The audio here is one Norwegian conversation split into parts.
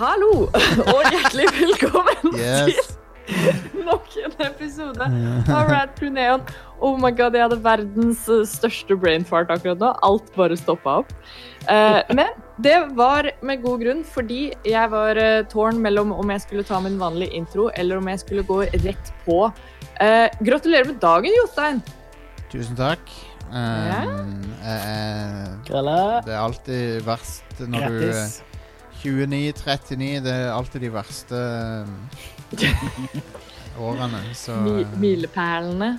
Hallo, og hjertelig velkommen Yes. til nok en episode av Rad Crew Neon. Oh my god, jeg hadde verdens største brain fart akkurat nå. Alt bare stoppa opp. Eh, men det var med god grunn, fordi jeg var eh, tårn mellom om jeg skulle ta min vanlige intro, eller om jeg skulle gå rett på. Eh, gratulerer med dagen, Jostein. Tusen takk. Um, eh, det er alltid verst når Grattis. du 29-39. Det er alltid de verste um, årene. Så, Mi milepælene.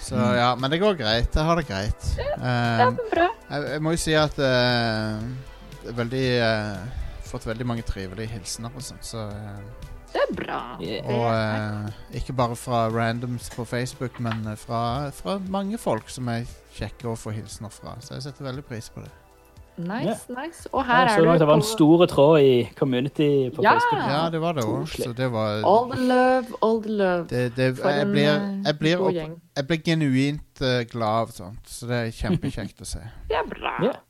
så ja, men det går greit. Jeg har det greit. Det Um, er bra. jeg, jeg må jo si at uh, det veldig uh, Fått veldig mange trivelige hilsener og sånt, så uh, Det er bra. Og uh, ikke bare fra randoms på Facebook, men fra, fra mange folk som jeg sjekker å få hilsener fra. Så jeg setter veldig pris på det. Nice, nice. Og her ja, er så du. det var en stor tråd i community på Ja. Facebook. Ja, det var det òg. Det var All the love, all the love. det, det, For jeg, en blir, eh, jeg, blir opp, jeg blir genuint uh, glad av sånt, så det er kjempekjekt å se. Det er bra. Yeah.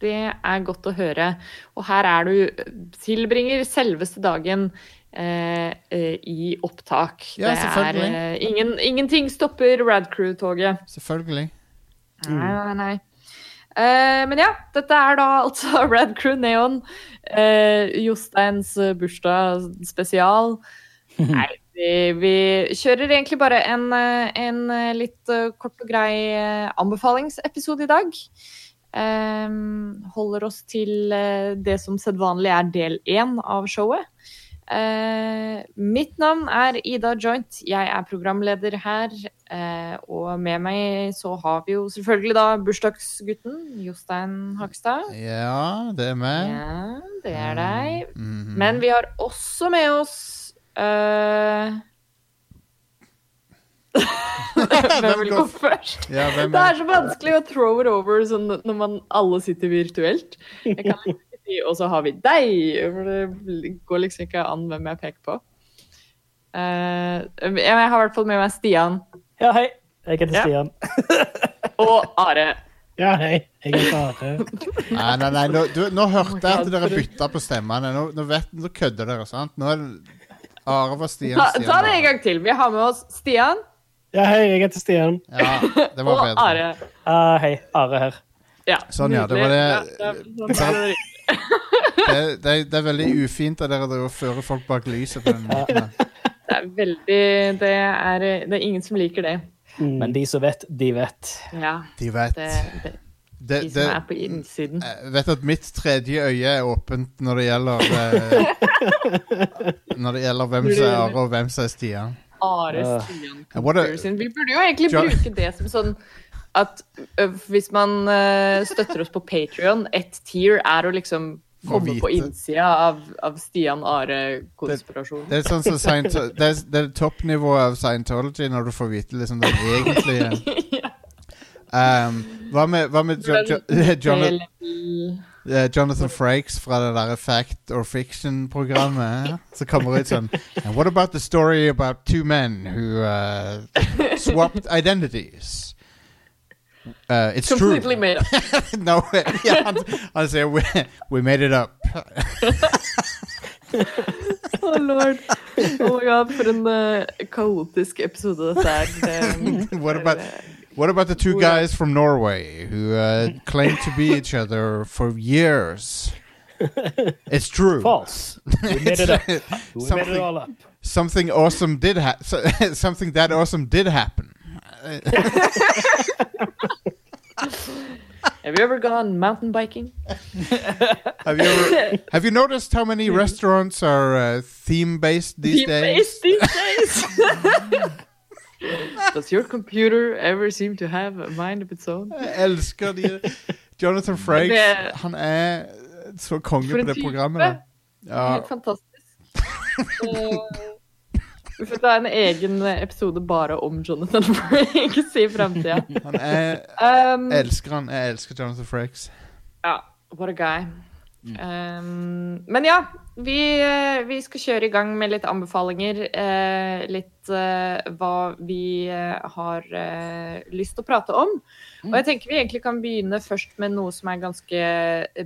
Det er godt å høre. Og her er du Tilbringer selveste dagen eh, eh, i opptak. Ja, det er selvfølgelig. eh, ingen, Ingenting stopper Radcrew-toget. Selvfølgelig. Nei, nei, nei. Eh, men ja, dette er da altså Red Crew Neon. uh, Josteins eh, bursdag spesial. Nei, vi, vi kjører egentlig bare en, en litt kort og grei anbefalingsepisode i dag. Um, holder oss til det som sedvanlig er del én av showet. Eh, mitt navn er Ida Joint. Jeg er programleder her. eh, og med meg så har vi jo selvfølgelig da bursdagsgutten Jostein Hakstad. Ja, det er meg. Ja, det er deg. Mhm. Men vi har også med oss eh, Hvem vil gå først? ja, Det er så vanskelig å throw it over sånn når man alle sitter virtuelt. Jeg kan ikke 'og så har vi deg', for det går liksom ikke an hvem jeg peker på. Uh, jeg har i hvert fall med meg Stian Ja, hei. Jeg heter Ja. Stian. og Are. Ja, hei. Jeg heter Are. Nei, nei, nei, nå, du, nå hørte jeg at dere bytta på stemmene. Nå, nå, vet, nå kødder dere, sant? Nå er det Are var Stian. Ta, Stian ta det en gang til. Vi har med oss Stian Ja, hei, jeg heter Stian. Ja, det var og bedre. Are. Uh, hei. Are her. Ja, Sånn, ja, det var det- Ja, det var, det det. Det, det, er veldig ufint av dere å føre folk bak lyset på den måten. Det er veldig det er, det er ingen som liker det. Men de som vet, de vet. Ja, De vet. det, de som er på innsiden. jeg vet at mitt tredje øye er åpent når det gjelder eh, Når det gjelder hvem som er Are og hvem som er Stian. Are Stian Ja, what. Vi burde jo egentlig bruke det som sånn at hvis man støtter oss på Patrion, ett tier er å liksom komme på innsida av, av Stian Are-konspirasjonen. Det er sånn som det, er, det er toppnivået av Scientology når du får vite liksom den egentlige um, Hva med, hva med jo, jo, Jonathan, uh, Jonathan Frakes fra det der Fact or Fiction-programmet? Så kommer det ut sånn And what about the story about two men who uh, swapped identities? Uh, it's Completely true. made up. no, ja, han, han sier we, we made it up. Oh lord. Oh my god, for en ø, kaotisk episode dette er. Det- What about what about the two guys from Norway who uh, claim to be each other for years? It's true. False. We made it up. We made it all up. Something awesome did happen. something that awesome did happen. Have you ever gone mountain biking? Have you ever, have you noticed how many restaurants are uh, theme based these days? These days. Does your computer ever seem to have a mind of its own? Jeg elsker de. Jonathan Frakes, Det- han er så konge på det programmet. Ja, Helt fantastisk. Vi får ta en egen episode bare om Jonathan Frakes i framtida. Um, Jeg elsker han. Jeg elsker Jonathan Frakes. ja, what a guy. Um, men ja, vi, eh, vi skal kjøre i gang med litt anbefalinger. Uh, litt uh, hva vi uh, har lyst til å prate om. Og jeg tenker vi egentlig kan begynne først med noe som er ganske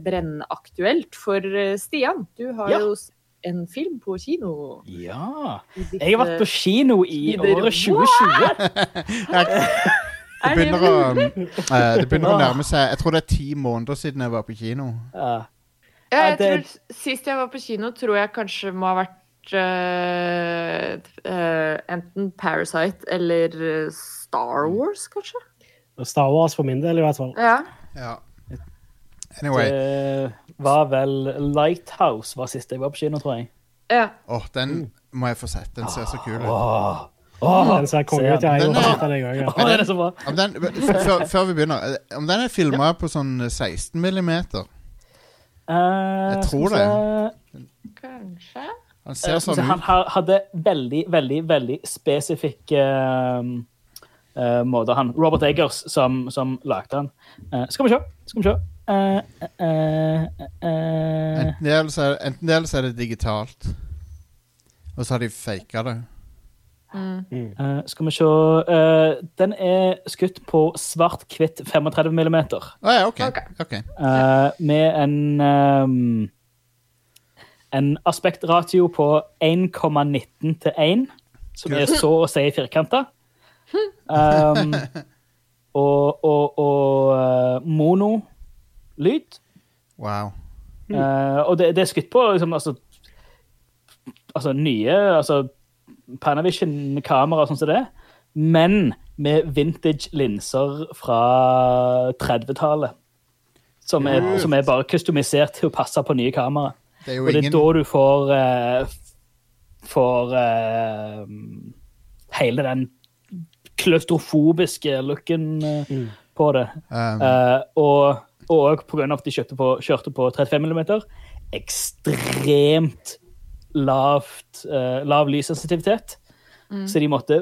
brennende aktuelt for Stian. Du har Ja. jo en film på kino. Ja. Jeg har vært på kino i året 2020. Det Er begynner, å, eh, det begynner å nærme seg Jeg tror det er ti måneder siden jeg var på kino. Ja. Jeg tror Sist jeg var på kino, tror jeg kanskje må ha vært uh, uh, enten Parasite eller eh, Star Wars, kanskje? Star Wars for min del, i hvert fall. Ja. Ja. Anyway. Det var vel Lighthouse var siste jeg var på kino, tror jeg. ja. Oh, den må jeg få sett. Den ser så kul ut. Åh. Åh. Den ser konge ut. Jeg har Den jo sett den, jeg òg. Ja. Åh, den. Om den, før, før vi begynner, eh, om den er filma på sånn 16 millimeter Eh, Jeg tror det. Kanskje? Han Eh, ser sånn ut. Han hadde veldig, veldig, veldig spesifikke eh, måter, han. Robert Eggers, som, som lagde han. Eh, skal vi se. Skal vi se. Eh, uh, uh, Enten det, eller så er, enten det eller så er det digitalt. Og så har de faka det. eh, skal vi se eh, Den er skutt på svart-hvitt 35 millimeter. Å ja, OK. Okay. Okay. Eh, med en um, En aspektratio på 1,19 til 1, som er så å si firkanta. Um, og og, og eh, monolyd. Wow. Uh, og det, det er skutt på liksom, altså, altså nye altså, Panavision-kamera sånn som det, men med vintage linser fra 30-tallet. Som, som er bare kustomisert til å passe på nye kamera. Det Og det er ingen da du får uh, får uh, hele den klaustrofobiske looken mm. på det. um, Eh, og og av at de kjørte på, kjørte på 35 mm, ekstremt lavt, uh, lav lyssensitivitet. Så de måtte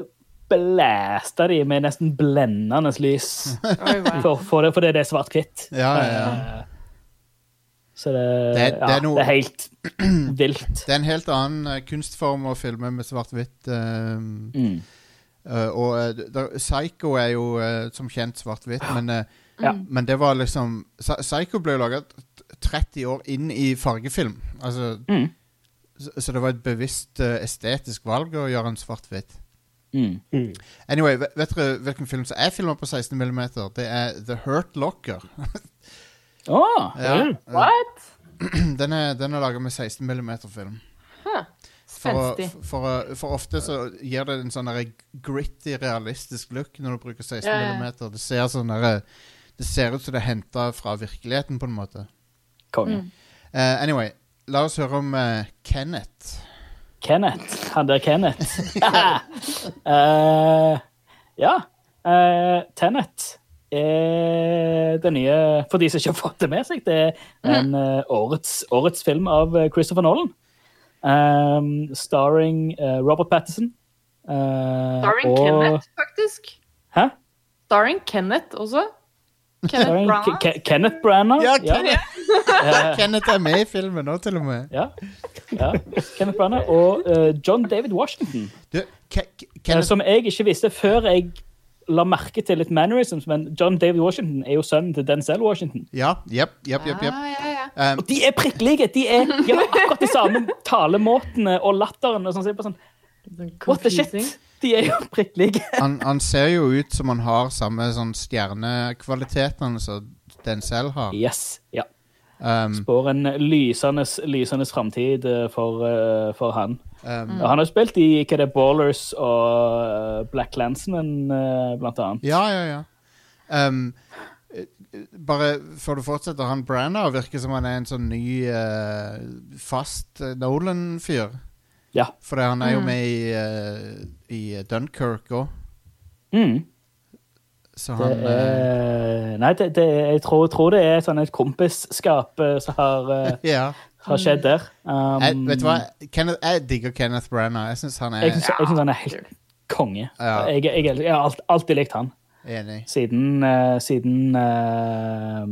blæste de med nesten blendende lys. Oi, wow. For, for, det, for det er svart-hvitt. Ja, ja, ja. Eh, Så det, Det- det er noe- det er helt vilt. Det er en helt annen eh, kunstform å filme med svart-hvitt. um, Mm. Uh, og uh, Psycho er jo uh, som kjent svart-hvitt, men, Ja. men det var liksom Psycho ble laget laga 30 år inn i fargefilm. Altså, Mm. så, så det var et bevisst uh, estetisk valg å gjøre en svart-hvitt. Mm. Mm. Anyway, vet, dere hvilken film som er filma på 16 mm? Det er The Hurt Locker. Åh, Ja, eh, What? den er, den er laga med 16 mm-film. Huh. For, for, for ofte så gir det en sånn gritty, realistisk look når du bruker 16 Ja, ja. mm. Det ser sånn derre Det ser ut som det er henta fra virkeligheten, på en måte. konge. Mm. Uh, anyway, la oss høre om uh, Kenneth. Kenneth. Han der Kenneth. uh, ja. Uh, Tenet er den nye For de som ikke har fått det med seg, det er en eh, årets, årets film av Christopher Nolan. Um, starring Robert Patterson. eh, Starring og- Kenneth, faktisk. Hæ? Starring Kenneth også. Kenneth Branagh. Ke- Ke- Kenneth Branagh. Ja, ja. Kenneth, Kenneth er med i filmen nå, til og med. Ja. ja. Kenneth Branagh og uh, John David Washington. Du, Ke Eh, Kenneth Som jeg ikke visste før jeg la merke til litt mannerisms, men John David Washington er jo sønnen til Denzel Washington. Ja, yep, yep, yep, yep. Ja, ja, ja. Um, Og de er prikk like! De, er, de har akkurat de samme talemåtene og latteren. Og sånn, sånn, Sånn What the shit? De er jo prikk like. han, han ser jo ut som han har samme sånn stjernekvalitetene som selv har. Yes. Ja. Um, Spår en lysende, lysende framtid eh, for, eh, for han. um, Og Han har spilt i hva det er, Ballers og eh, Black Clansman, eh, blant annet. Ja, ja, ja. Um, bare før du fortsetter, han Branner virker som han er en sånn ny, uh, fast Nolan-fyr. Ja. For han er jo Mm. med i, eh, i Dunkerque òg, Mm. så han det er, nei, det, det, jeg tror, tror det er sånn et kompisskap eh, som har, eh, Ja. har skjedd der. Um, Jeg, vet du hva? Kenneth, jeg digger Kenneth Branagh. Jeg syns han er Jeg syns synes han er helt konge. Ja. Jeg, jeg, jeg, har alt, alltid likt han. enig. Siden, uh, siden uh,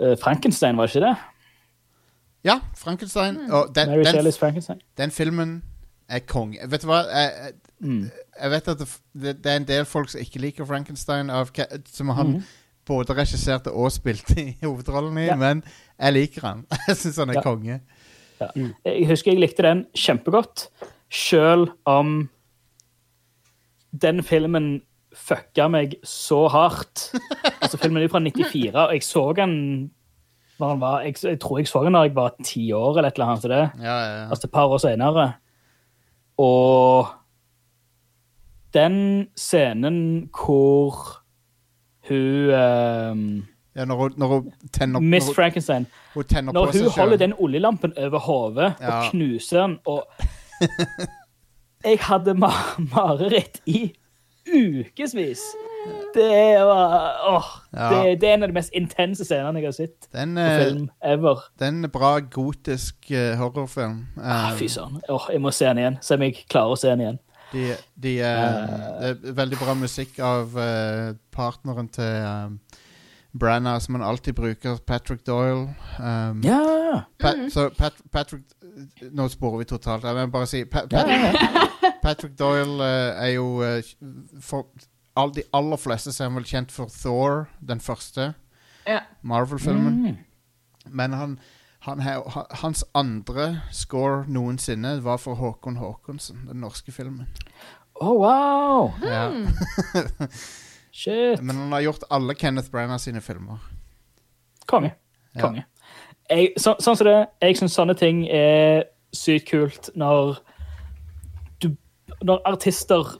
eh, Frankenstein, var det ikke det? Ja, Frankenstein. Og den, Mary den, Shelley's Frankenstein. den filmen er kong. Vet du hva? Jeg, Mm. jeg vet at det, det, det er en del folk som ikke liker Frankenstein, av, som han mm. både regisserte og spilte i hovedrollen i, Ja. men jeg liker han. Jeg syns han er Ja. konge. Ja. Jeg husker jeg likte den kjempegodt, sjøl om den filmen fucka meg så hardt. Altså, filmen er fra 94, og jeg så den når han var, jeg, jeg tror jeg så den da jeg var ti år, eller et eller annet. det. Ja, ja, ja. Altså et par år senere. Og den scenen hvor hun um, ja når, hun, når hun tenner, Miss når hun, Frankenstein hun tenner Når på seg hun holder selv. den oljelampen over hodet Ja. og knuser den og Jeg hadde ma mareritt i ukevis. Det var åh, Ja. det, det er en av de mest intense scenene jeg har sett Den, på eh, film ever. den er bra gotisk eh, horrorfilm. Ah, fy søren. Åh, jeg må se den igjen. Se om jeg klarer å se den igjen. de, de, uh, det er veldig bra musikk av uh, partneren til um, Branna, som han alltid bruker, Patrick Doyle. Um, Ja, Pat, Så Pat, Patrick Nå sporer vi totalt. Jeg vil bare si Pat, ja, Pat, ja, ja. Patrick Doyle uh, er jo for all, De aller fleste så er han vel kjent for Thor, den første Ja. Marvel-filmen. Mm. Men han, han, hans andre score noensinne var for Håkon Håkonsen, den norske filmen. Å, wow! Ja. Shit. Men han har gjort alle Kenneth Branagh sine filmer. Konge. Ja. Jeg, så, sånn som det, jeg syns sånne ting er sykt kult når du Når artister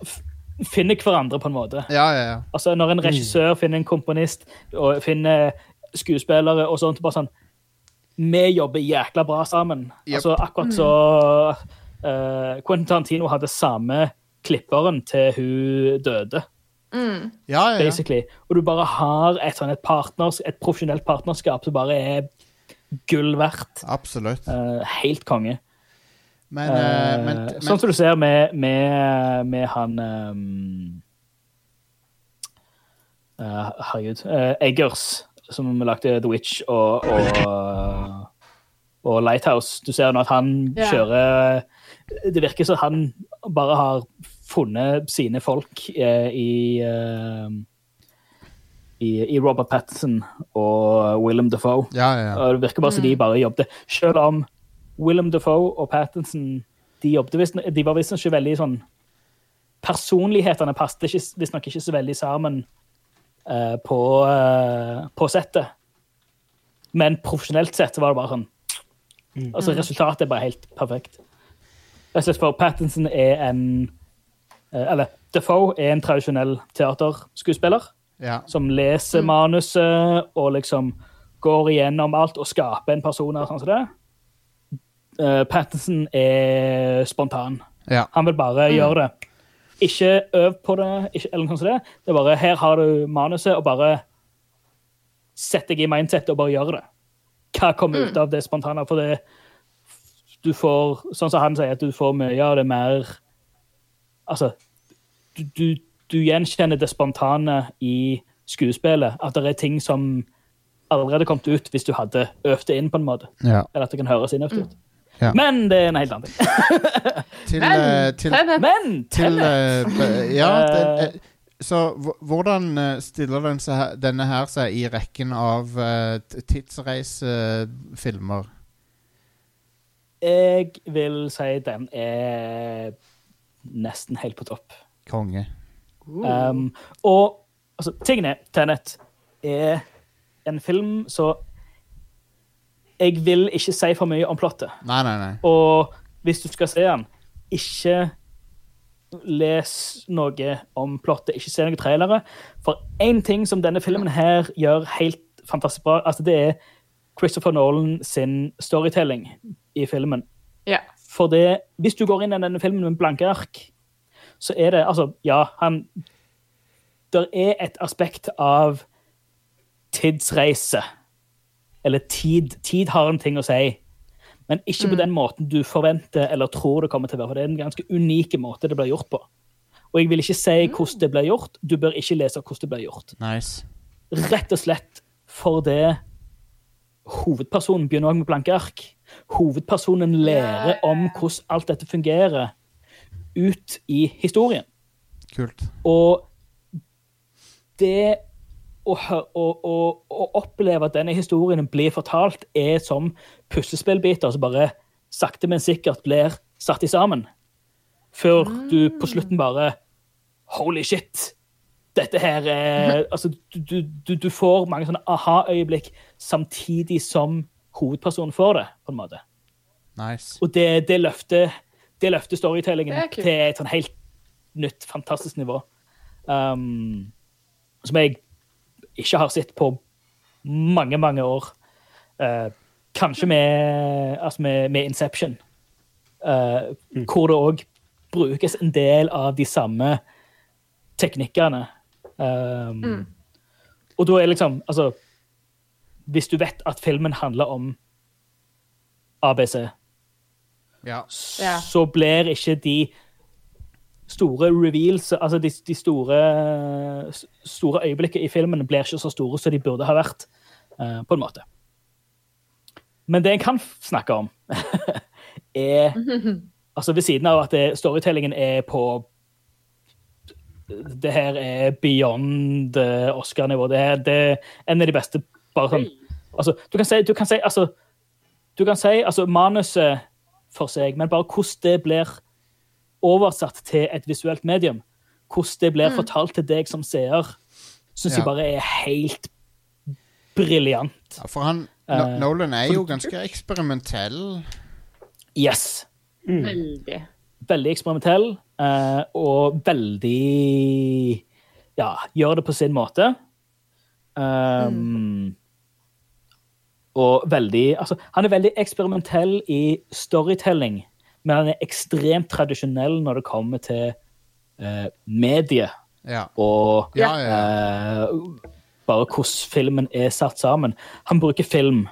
finner hverandre, på en måte. Ja, ja, ja. Altså Når en regissør finner en komponist og finner skuespillere og sånt. bare sånn Vi jobber jækla bra sammen. Yep. Altså Akkurat så uh, Quentin Tarantino hadde samme klipperen til hun døde. Mm. ja, ja, ja. basically. Og du bare har et, sånn, et, partners, et profesjonelt partnerskap som bare er gull verdt. Absolutt. Uh, helt konge. Men, eh, men, Eh, men sånn som du ser med, med, med han um, uh, Herregud. Uh, Eggers, som lagde The Witch og, og, og Lighthouse. Du ser nå at han yeah. kjører Det virker som han bare har funnet sine folk uh, i i, i Robert Pattinson og Willem Dafoe. Ja, ja, ja. Det virker bare som de bare jobbet. Selv om Willem Dafoe og Pattinson de visst, de var visstnok ikke veldig sånn Personlighetene passet visstnok ikke så veldig sammen uh, på, uh, på settet. Men profesjonelt sett så var det bare sånn Altså Resultatet er bare helt perfekt. Rett og slett for Pattinson er en eh, Eller Defoe er en tradisjonell teaterskuespiller ja. som leser manuset og liksom går igjennom alt og skaper en person. og sånn som det. Uh, Pattinson er spontan. ja. Han vil bare gjøre det. Ikke øv på det, ikke, eller noe sånt. Det Det er bare her har du manuset, og bare sett deg i mindset og bare gjør det. Hva kommer ut av det spontane? For det du får, sånn som han sier, at du får mye av det mer Altså, du, du, du gjenkjenner det spontane i skuespillet. At det er ting som allerede kom kommet ut hvis du hadde øvd det inn, på en måte. ja. Eller at det kan høres innøvd ut. Ja. Men det er en helt annen ting. Til, Men eh, til, Tenet Men til Tenet eh, Ja, den, eh, så hvordan stiller den seg, denne her seg i rekken av uh, tidsreisefilmer? Jeg vil si den er nesten helt på topp. Konge. Um, og altså, tingen er, Tenet er en film så Jeg vil ikke si for mye om plottet. Nei, nei, nei. Og hvis du skal se den, ikke les noe om plottet, ikke se noen trailere. For én ting som denne filmen her gjør helt fantastisk bra, altså det er Christopher Nolan sin storytelling i filmen. Ja. For det, hvis du går inn i denne filmen med blanke ark, så er det Altså, ja, han Det er et aspekt av tidsreise. Eller tid. Tid har en ting å si. Men ikke på den måten du forventer eller tror det kommer til å være. For det er en ganske unik måte det blir gjort på. Og jeg vil ikke si hvordan det blir gjort. Du bør ikke lese hvordan det blir gjort. Nice. Rett og slett for det hovedpersonen begynner også med blanke ark. Hovedpersonen lærer om hvordan alt dette fungerer ut i historien. Kult. Og det å, å, å, å oppleve at denne historien blir fortalt, er som puslespillbiter som bare sakte, men sikkert blir satt i sammen. Før du på slutten bare Holy shit! Dette her er Altså, du, du, du får mange sånne aha-øyeblikk samtidig som hovedpersonen får det, på en måte. Nice. Og det, det løfter, det løfter storytellingen til et sånn helt nytt, fantastisk nivå. Um, som jeg ikke har sett på mange, mange år. Uh, kanskje med, altså med, med Inception, eh, hvor det òg brukes en del av de samme teknikkene. Um, Og da er liksom Altså, hvis du vet at filmen handler om ABC, Ja. Ja. så blir ikke de store reveals, altså de, de store, store øyeblikkene i filmen blir ikke så store som de burde ha vært, uh, på en måte. Men det en kan snakke om, er Altså ved siden av at det, storytellingen er på Det her er beyond Oscar-nivå. Det, det er en av de beste bare sånn altså, Du kan si, du kan si, altså, du kan si altså, manuset for seg, men bare hvordan det blir oversatt til et visuelt medium, hvordan det blir fortalt til deg som seer, syns Ja. jeg bare er helt briljant. Ja, for han Eh, Nolan er jo ganske eksperimentell. Yes. Veldig. Veldig eksperimentell, uh, og veldig Ja, gjør det på sin måte. Um, Og veldig Altså, han er veldig eksperimentell i storytelling, men han er ekstremt tradisjonell når det kommer til eh, medie Ja. og Ja, ja, eh, bare hvordan filmen er satt sammen. Han bruker film.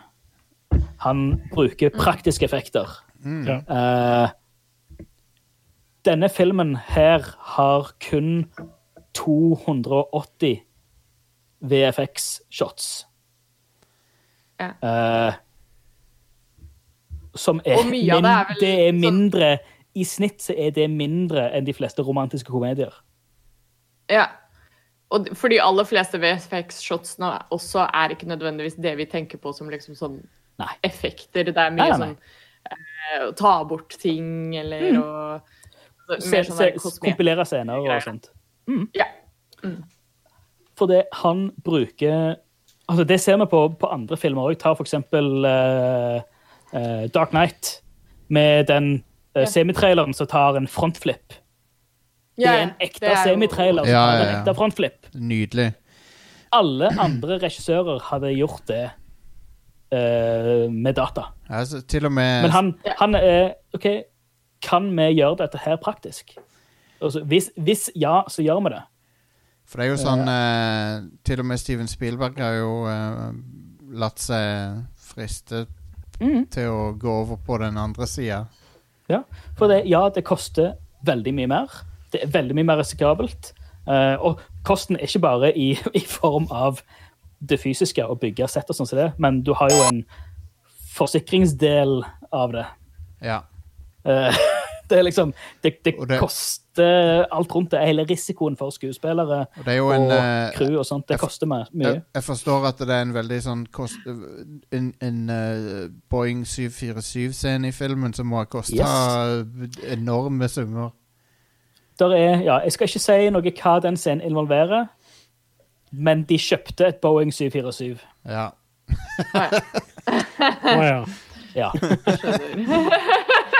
Han bruker praktiske effekter. Ja. Eh, denne filmen her har kun 280 VFX-shots. Ja. Eh, som er, Og av det er det er sånn- mindre I snitt så er det mindre enn de fleste romantiske komedier. Ja. Og for de aller fleste VFX-shotsene også er ikke nødvendigvis det vi tenker på som liksom sånn Nei. effekter. Det er mye Nei, nei, nei. sånn eh, å ta bort ting, eller å altså, Se, sånn se, kompilere scener og sånt. Ja. For det han bruker altså Det ser vi på, på andre filmer òg. Ta for eksempel eh, eh, Dark Knight, med den uh, semitraileren som tar en frontflip. Det er en ekte er semitrailer som Ja, tar ja, en ja. ekte frontflip. Nydelig. Alle andre regissører hadde gjort det uh, med data. Altså, til og med Men han, han er OK, kan vi gjøre dette her praktisk? Altså, hvis, hvis ja, så gjør vi det. For det er jo sånn eh, Til og med Steven Spielberg har jo eh, latt seg friste Mhm. til å gå over på den andre sida. Ja, for det, ja, det koster veldig mye mer. Det er veldig mye mer risikabelt. Uh, og kosten er ikke bare i, i form av det fysiske, å bygge sett og sånn som det, men du har jo en forsikringsdel av det. Ja. Uh, det er liksom Det, det, det- koster alt rundt det. Hele risikoen for skuespillere Og er og en eh, crew og sånt, det jeg koster meg mye. jeg, jeg forstår at det er en veldig sånn kost, En, en uh, Boeing 747-scene i filmen som må ha kosta enorme summer. Der er, ja, jeg skal ikke si noe hva den scenen involverer, men de kjøpte et Boeing 747. Ja. Å ja. Ja.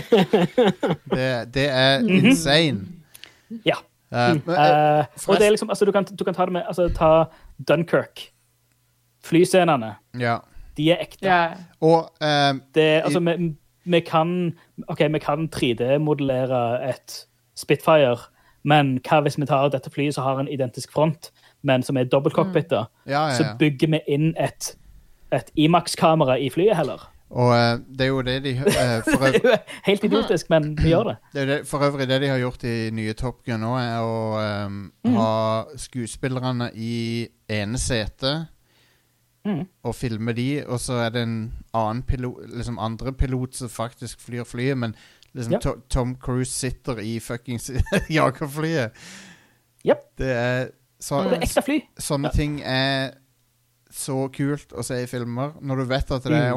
Det, det er Mhm. insane. ja. Uh, men, eh, Eh, og det er liksom, altså, du, kan, du kan ta det med altså, Ta Dunkerque. Flyscenene. ja. De er ekte. Ja. Og eh, Det, altså, vi, vi kan OK, vi kan 3D-modellere et Spitfire, men hva hvis vi tar dette flyet som har en identisk front, men som er dobbeltcockpiter, mm. ja, ja, Så bygger vi inn et, et Imax-kamera i flyet heller. Og eh, det er jo det de eh, for, jo helt idiotisk, men vi gjør det. det det, for øvrig det de har gjort i nye Top Gun nå, er å um, ha skuespillerne i ene sete mm. og filme de, og så er det en annen pilot, liksom andre pilot som faktisk flyr flyet, men liksom Ja. To, Tom Cruise sitter i fuckings jagerflyet. Jep. Det er så, Det er ekte fly. Sånne Ja. ting er så kult å se i filmer, når du vet at det er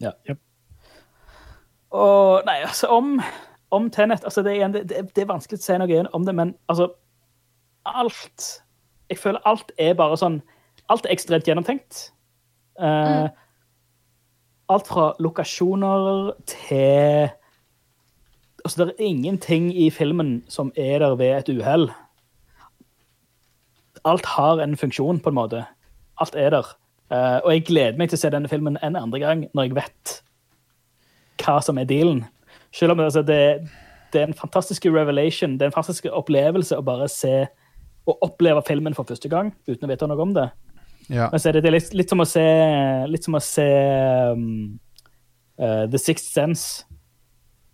Mhm. Yep. Og nei, altså, om, om Tenet altså, det, er, det, det, er vanskelig å si noe igjen om det, men altså Alt Jeg føler alt er bare sånn Alt er ekstremt gjennomtenkt. Eh, Alt fra lokasjoner til Altså, det er ingenting i filmen som er der ved et uhell. Alt har en funksjon, på en måte. Alt er der. Eh, og jeg gleder meg til å se denne filmen en andre gang, når jeg vet hva som er dealen. Selv om altså, det, det er en fantastisk revelation, det er en fantastisk opplevelse å bare se og oppleve filmen for første gang uten å vite noe om det. Ja. Men så er det, det er litt, litt som å se, litt som å se um, uh, The Sixth Sense.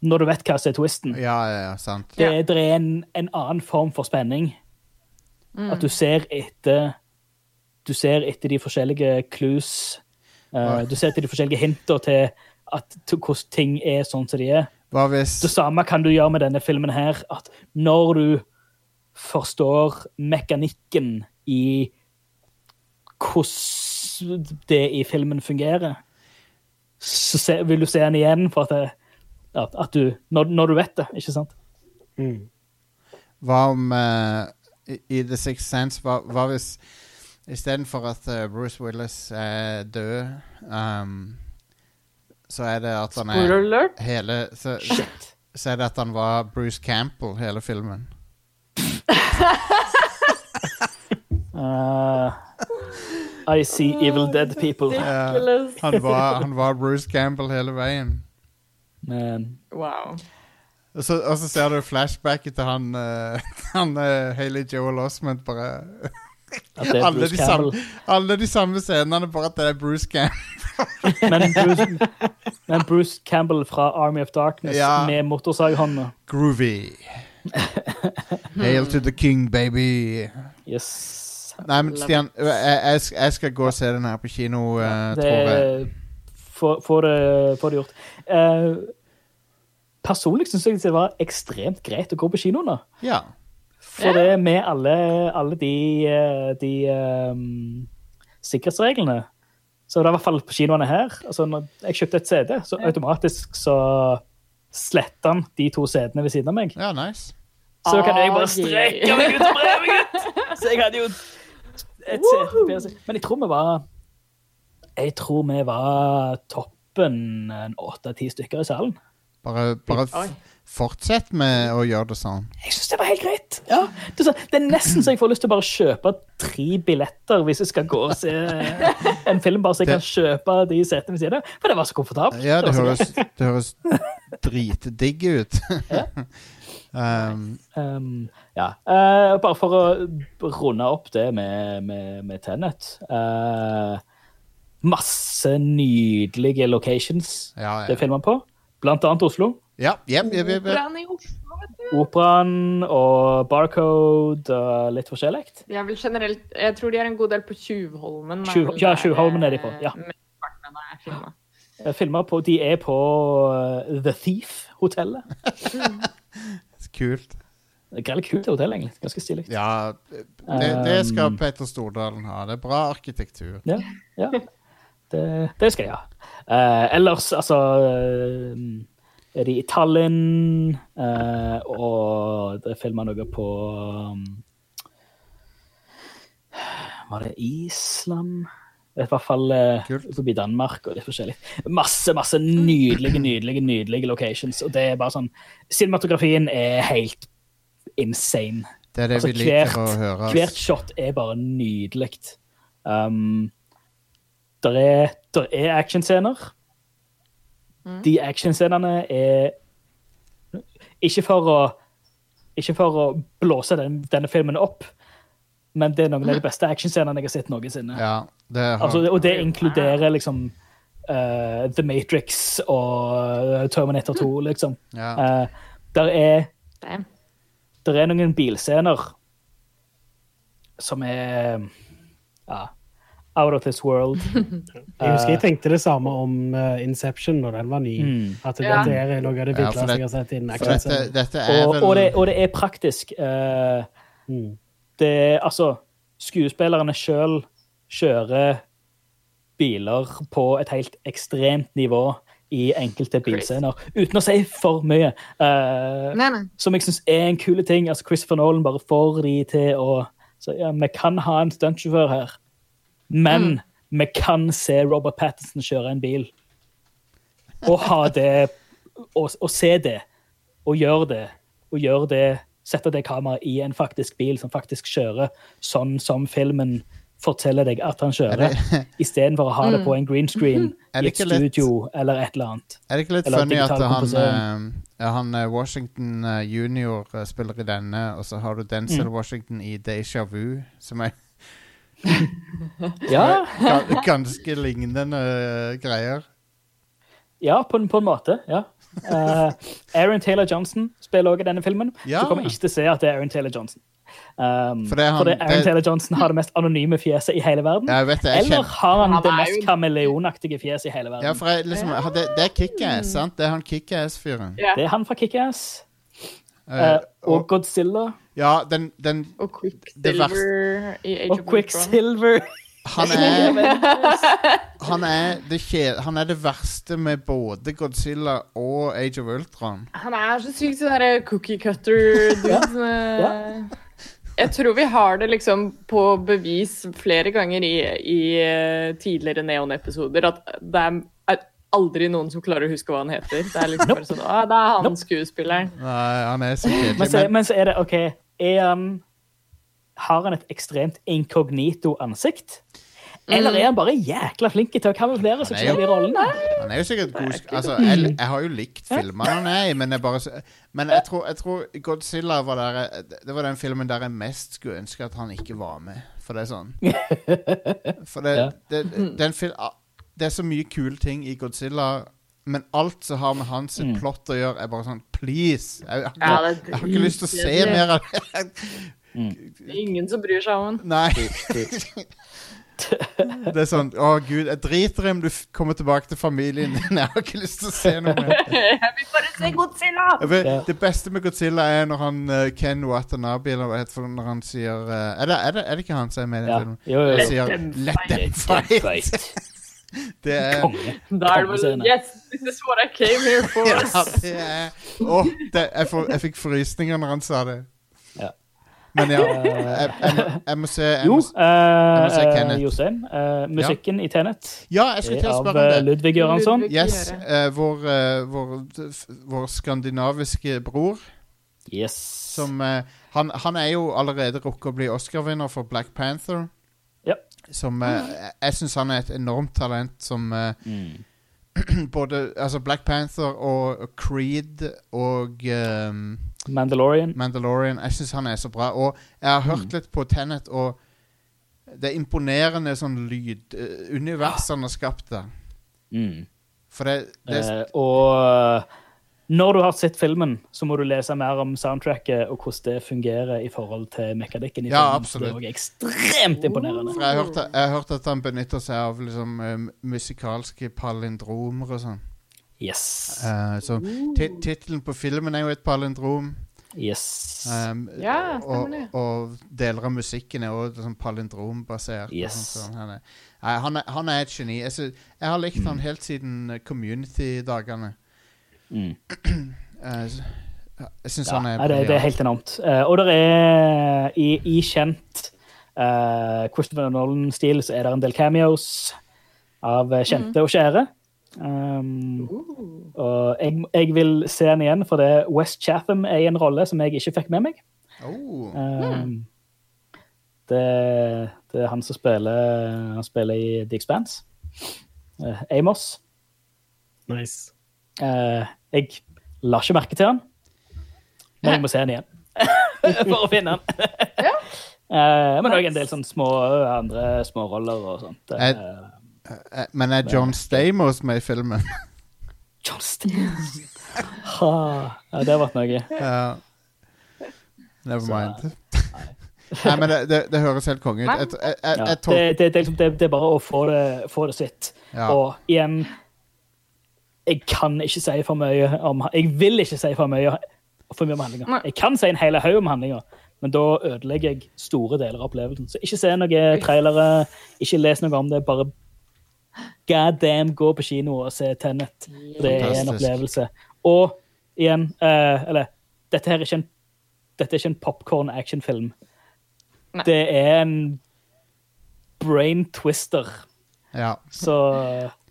Når du vet hva som er twisten. ja, ja, ja, sant. Det, det er en, en annen form for spenning. At du ser etter Du ser etter de forskjellige clues. Uh, du ser etter de forskjellige hinter til, at, til hvordan ting er sånn som de er. Hva hvis Det samme kan du gjøre med denne filmen her. At når du forstår mekanikken i hvordan det i filmen fungerer, så se, vil du se den igjen for at, det, at, at du når, når du vet det, ikke sant? Mm. Hva om uh, i, I The Sixth Sense Hva, hva hvis istedenfor at eh, Bruce Willis er død um, Så er det at han er Spoiler alert. hele så, så er det at han var Bruce Campbell hele filmen. Uh, I see evil dead people. Ridiculous. Han var, han var Bruce Campbell hele veien. Men Wow. Og så, og så ser du flashbacket til han, eh, han uh, Haley Joel Osment bare alle, Bruce de samme, alle de samme scenene, bare at det er Bruce Campbell. Men Bruce, men Bruce Campbell fra Army of Darkness Ja. med motorsaghånda. Groovy. Hail to the king, baby. Yes. Nei, men Stian, jeg, jeg, skal gå og se den her på kino, eh, Det tror jeg. Få det, det gjort. Uh, personlig syns jeg det var ekstremt greit å gå på kino nå. Ja. For det med alle, alle de, eh, de um, sikkerhetsreglene Så det er i hvert fall på kinoene her. Altså når jeg kjøpte et CD, så automatisk så sletter han de to CD-ene ved siden av meg. ja, nice. Så da kan jeg bare Ah, strekke meg ut og bre meg ut! Så jeg hadde jo et CD. Men jeg tror vi var Jeg tror vi var toppen en åtte-ti stykker i salen. Bare, bare fortsett med å gjøre det sånn. Jeg syns det var helt greit. Ja. Det, er det er nesten så jeg får lyst til å bare kjøpe tre billetter hvis jeg skal gå og se en film, bare så jeg Det- kan kjøpe de setene ved siden av. For det var så komfortabelt. Ja, det høres, det høres dritdigg ut. um, Um, ja. Uh, bare for å runde opp det med, med, med Tenet. Uh, masse nydelige locations ja, det ja. filmer på. Blant annet Oslo. Ja, jep, jep, jep. Operaen i Oslo, vet du. Operaen og Barcode og litt forskjellig. Jeg vil generelt Jeg tror de er en god del på Tjuvholmen. ja, Tjuvholmen er de på, ja. eh, filmet. Eh, Filmer på, de er på eh, The Thief-hotellet. Kult. Det er kult hotell, egentlig. Ganske stilig. Ja, det, det skal Um, Peter Stordalen ha. Det er bra arkitektur. Ja, ja. Det, det skal jeg ha. Uh, ellers, altså eh, Er de i Tallinn, eh, og det filma noe på um, Var det Island? I hvert fall eh, forbi Danmark og litt forskjellig. Masse, masse nydelige, nydelige nydelige locations. Og det er bare sånn Cinematografien er helt insane. Det er det Altså, vi liker hvert- å høre. Hvert shot er bare nydelig. Um, der er, der er actionscener. De actionscenene er Ikke for å Ikke for å blåse den, denne filmen opp, men det er noen av de beste actionscenene jeg har sett noensinne. Ja, det har, Altså, og det inkluderer liksom uh, The Matrix og Terminator 2, liksom. ja. Uh, der er Der er noen bilscener som er ja, out of this world. Jeg husker jeg tenkte det samme om eh, Inception når den var ny. Mm. At Ja. dette er noe av det Ja, villeste det- jeg har sett innen For dette, dette er Og, vel og, det, og det er praktisk. Uh, Mm. det er altså Skuespillerne sjøl kjører biler på et helt ekstremt nivå i enkelte bilscener. Uten å si for mye. Uh, Nei, nei. som jeg syns er en kul ting. Altså Christopher Nolan bare får de til å så, ja, Vi kan ha en stuntsjåfør her, men vi kan se Robert Pattinson kjøre en bil. Og ha det Og, og se det. Og gjøre det. Og gjøre det. Sette det kameraet i en faktisk bil som faktisk kjører sånn som filmen forteller deg at han Er kjører, istedenfor å ha det på en green screen i et studio litt- eller et eller annet. Er det ikke litt funny at han, eh, han eh, Washington eh, junior spiller i denne, og så har du Denzel Mm. Washington i Deja Vu, som er Ja, ganske lignende eh, greier. Ja, på, en- på en måte. ja. Uh, Aaron Taylor Johnson spiller også i denne filmen. Ja. Du kommer ikke til å se at det er Aaron Taylor Johnson. Um, For det er han- fordi Aaron det- Taylor Johnson har det mest anonyme fjeset i hele verden. Ja, vet det, Eller kjenner har han, Han det mest jo- kameleonaktige fjeset i hele verden? Ja, for jeg, liksom, det, det er Kickass, sant? Det er han Kickass-fyren. Ja. Det er han fra Kickass. Eh, Uh, og og, Godzilla. ja, den, den Og Quicksilver i Age Og of Quicksilver. Han er Han er det, kje- han er det verste med både Godzilla og Age of Ultron. Han er så sykt sånn derre cookie cutter-dude. Ja. Jeg tror vi har det liksom på bevis flere ganger i, i eh, tidligere Neon-episoder at det er aldri noen som klarer å huske hva han heter. Det er liksom bare sånn Å, det er han skuespilleren. Nei, han er sikkert Men så, Men, men så er det OK er um, Har han et ekstremt inkognito-ansikt? Eller er han bare jækla flink til å kamuflere seg selv i rollene? han er jo sikkert god Altså, jeg, jeg har jo likt filmene han er i, men jeg bare Men jeg tror, jeg tror Godzilla var der Det var den filmen der jeg mest skulle ønske at han ikke var med. For det er sånn. For det, Ja. det, det, den fil, det er så mye kule ting i Godzilla, men alt som har med hans Mm. plott å gjøre, er bare sånn Please! Jeg, jeg, jeg, jeg, er har ikke lyst til å se mer av det. Det er ingen som bryr seg om han. Nei. Det er sånn Å, gud, jeg driter i om du kommer tilbake til familien din. Jeg har ikke lyst til å se noe mer. Jeg vil bare se Godzilla! Vet, Det beste med Godzilla er når han eh, Ken Watanabe Eller hva heter det når han sier eh, er, det, er, det, er det ikke han som er med i den Ja. filmen? Jo, jo, Han sier 'Let them 'let them fight'. Det er Da er det vel Yes, this is what I came here for. Ja, det er Åh, det, jeg, for, jeg fikk frysninger når han sa det. Ja. Men ja, jeg, jeg, må, jeg må se jeg Jo, må, uh, må se Kenneth. Jostein. Uh, musikken i Tenet Ja, jeg skulle til å spørre om det. Ludvig Göransson. Yes, eh, vår, eh, vår, vår skandinaviske bror Yes. som eh, han, han er jo allerede rukket å bli Oscar-vinner for Black Panther. Som eh, Jeg, jeg syns han er et enormt talent som eh, Mm. både Altså Black Panther og, Creed og um, Mandalorian. Mandalorian. Jeg syns han er så bra. Og jeg har hørt litt på Tenet, og det er imponerende sånn lydunivers han har skapt der. Mm. For det, det uh, og når du har sett filmen, så må du lese mer om soundtracket og hvordan det fungerer i forhold til mekanikken i Ja, filmen. absolutt. Det er også ekstremt imponerende. For jeg har, hørt, jeg at han benytter seg av liksom, eh, musikalske palindromer og sånn. Yes. Uh, så tittelen på filmen er jo et palindrom. Yes. Um, Ja, og, og deler av musikken er også sånn palindrombasert. Yes. Sånn, han, er, han, er, han er et geni. Jeg, synes, jeg har likt han helt siden Community-dagene. Mm. Eh, jeg syns Ja, han er det, det er helt enormt. Eh, og det er i, i kjent uh, Christopher Nolan-stil så er det en del cameos av kjente kjente og kjære. Um, og jeg, jeg vil se den igjen, for det West Chatham er i en rolle som jeg ikke fikk med meg. oh. Um, det, det er han som spiller Han spiller i The Expanse. Uh, Amos. Nice. Eh, jeg la ikke merke til han, men jeg må se han igjen for å finne han. ja. men òg en del sånne små andre småroller og sånt. Er, Eh, Eh, Men er John Stamos med i filmen? John Stamos! Ha, ja, det har vært noe. Ja. Never Så- mind. Nei, men det, det, det høres helt konge ut. Jeg, jeg, jeg, Ja, jeg det, tol- det, det, er liksom- det, det er bare å få det, få det sitt. Ja. Og igjen Jeg kan ikke si for mye om Jeg vil ikke si for mye, for mye om handlinga. Jeg kan si en hel haug om handlinga, men da ødelegger jeg store deler av opplevelsen. Så ikke se noen trailere, ikke les noe om det. Bare god damn, gå på kino og se Tenet. Det er en opplevelse. Og igjen eh, Eller, dette her er ikke en, dette er ikke en popcorn actionfilm. Det er en brain twister. Ja. Så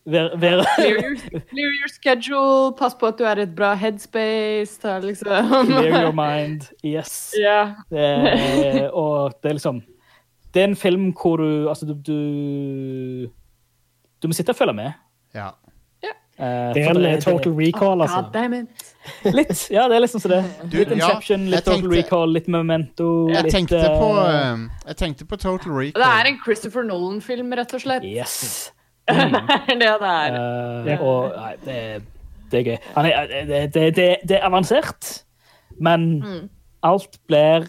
Clear your, clear your schedule, pass på at du er i et bra headspace. Liksom Clear your mind. Yes. Yeah. Det og det er liksom Det er en film hvor du Altså, du Du, du må sitte og følge med. ja. Eh, Det er en total recall, altså. God damn it. Litt. Ja, det er liksom som det. Du, Litt Inception, ja, litt Total Recall, litt Memento. Jeg litt, tenkte på um, Jeg tenkte på Total Recall. Det er en Christopher Nolan-film, rett og slett. Yes. det er det er. Eh, og nei, det, er- det er gøy. Han er, det, det, det, det er avansert, men Mm. alt blir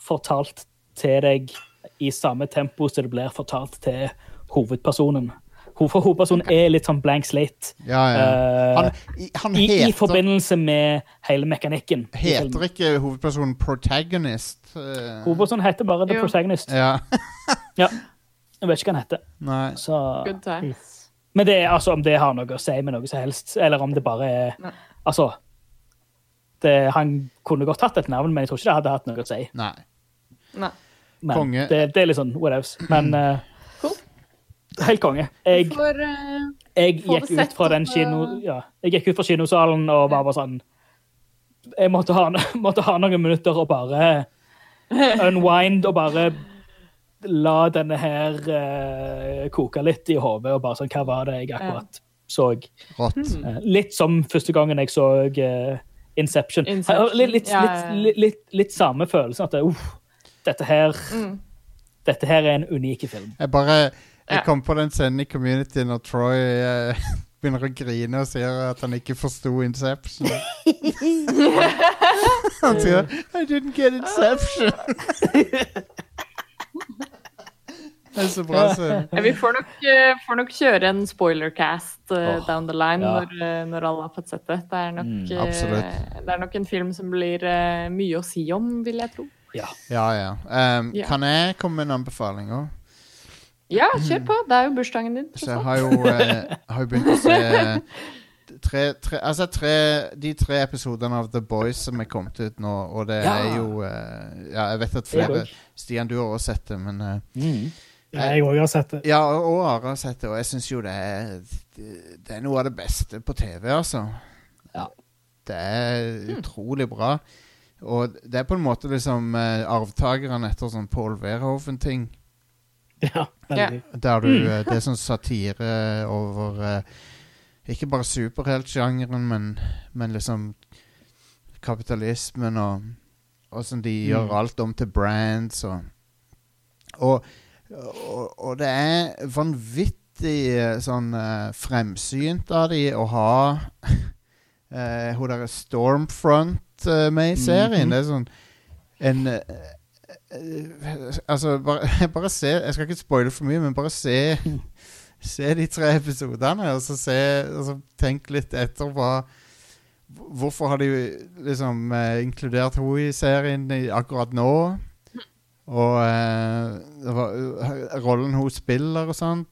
fortalt til deg i samme tempo som det blir fortalt til hovedpersonen. For hovedpersonen er litt sånn blank slate. Ja, ja. Han, Han, i- I, I forbindelse med hele mekanikken. heter ikke hovedpersonen protagonist. eh, Hovedpersonen heter bare The Jo. Protagonist. ja. Ja. Jeg vet ikke hva han heter. Nei. Så, Good times. men det er altså om det har noe å si med noe som helst, eller om det bare er Nei. Altså det, Han kunne godt hatt et navn, men jeg tror ikke det hadde hatt noe å si. Nei. Nei. Men Konge. Det, det er litt sånn whatevs. Men uh, Cool. helt konge. Jeg, For, uh, jeg gikk ut fra den kino... eh. Ja, jeg gikk ut fra kinosalen og var bare sånn Jeg måtte ha, måtte ha noen minutter og bare unwind og bare la denne her uh, koke litt i hodet og bare sånn Hva var det jeg akkurat så? Eh, litt som første gangen jeg så uh, Inception. Inception, Litt, litt, ja, ja. litt, litt, litt, litt samme følelsen. At uh, dette, her, Mm. dette her er en unik film. Jeg bare Jeg kom på den scenen i Community når Troy begynner å grine og sier at han ikke forsto Inception. han sier 'I didn't get Inception'. det er så bra så. Ja, vi får nok, eh, får nok kjøre en spoilercast uh, oh, down the line ja. når, eh, når alle har fått sett det. Det er nok, Mm, uh, det er nok en film som blir uh, mye å si om, vil jeg tro. Ja. Ja, ja. Um, Ja. Kan jeg komme med en anbefaling òg? Ja, kjør på. Det er jo bursdagen din. Så jeg har jo, eh, har jo begynt å se tre, tre, altså tre, de tre episodene av The Boys som er kommet ut nå, og det Ja. er jo eh, Ja, jeg vet at flere. Stian, du har også sett det, men eh, Mm. Jeg òg har sett det. Ja, og Are har sett det, og jeg syns jo det er Det er noe av det beste på TV, altså. Ja. Det er utrolig bra. Og det er på en måte liksom uh, arvtakeren etter sånn Paul Verhoeven-ting. Ja, veldig. Der du eh, Det er sånn satire over eh, Ikke bare superheltsjangeren, men, men liksom kapitalismen og Åssen de Mm. gjør alt om til brands og Og, og, og det er vanvittig eh, sånn eh, fremsynt av de å ha eh, hun derre Stormfront eh, med i serien. Mhm. Det er sånn en eh, eh, Altså, bare, bare se Jeg skal ikke spoile for mye, men bare se Se de tre episodene, og så se Og så tenk litt etter hva Hvorfor har de liksom eh, inkludert henne i serien i, akkurat nå? Og eh, det var, eh, rollen hun spiller og sånn.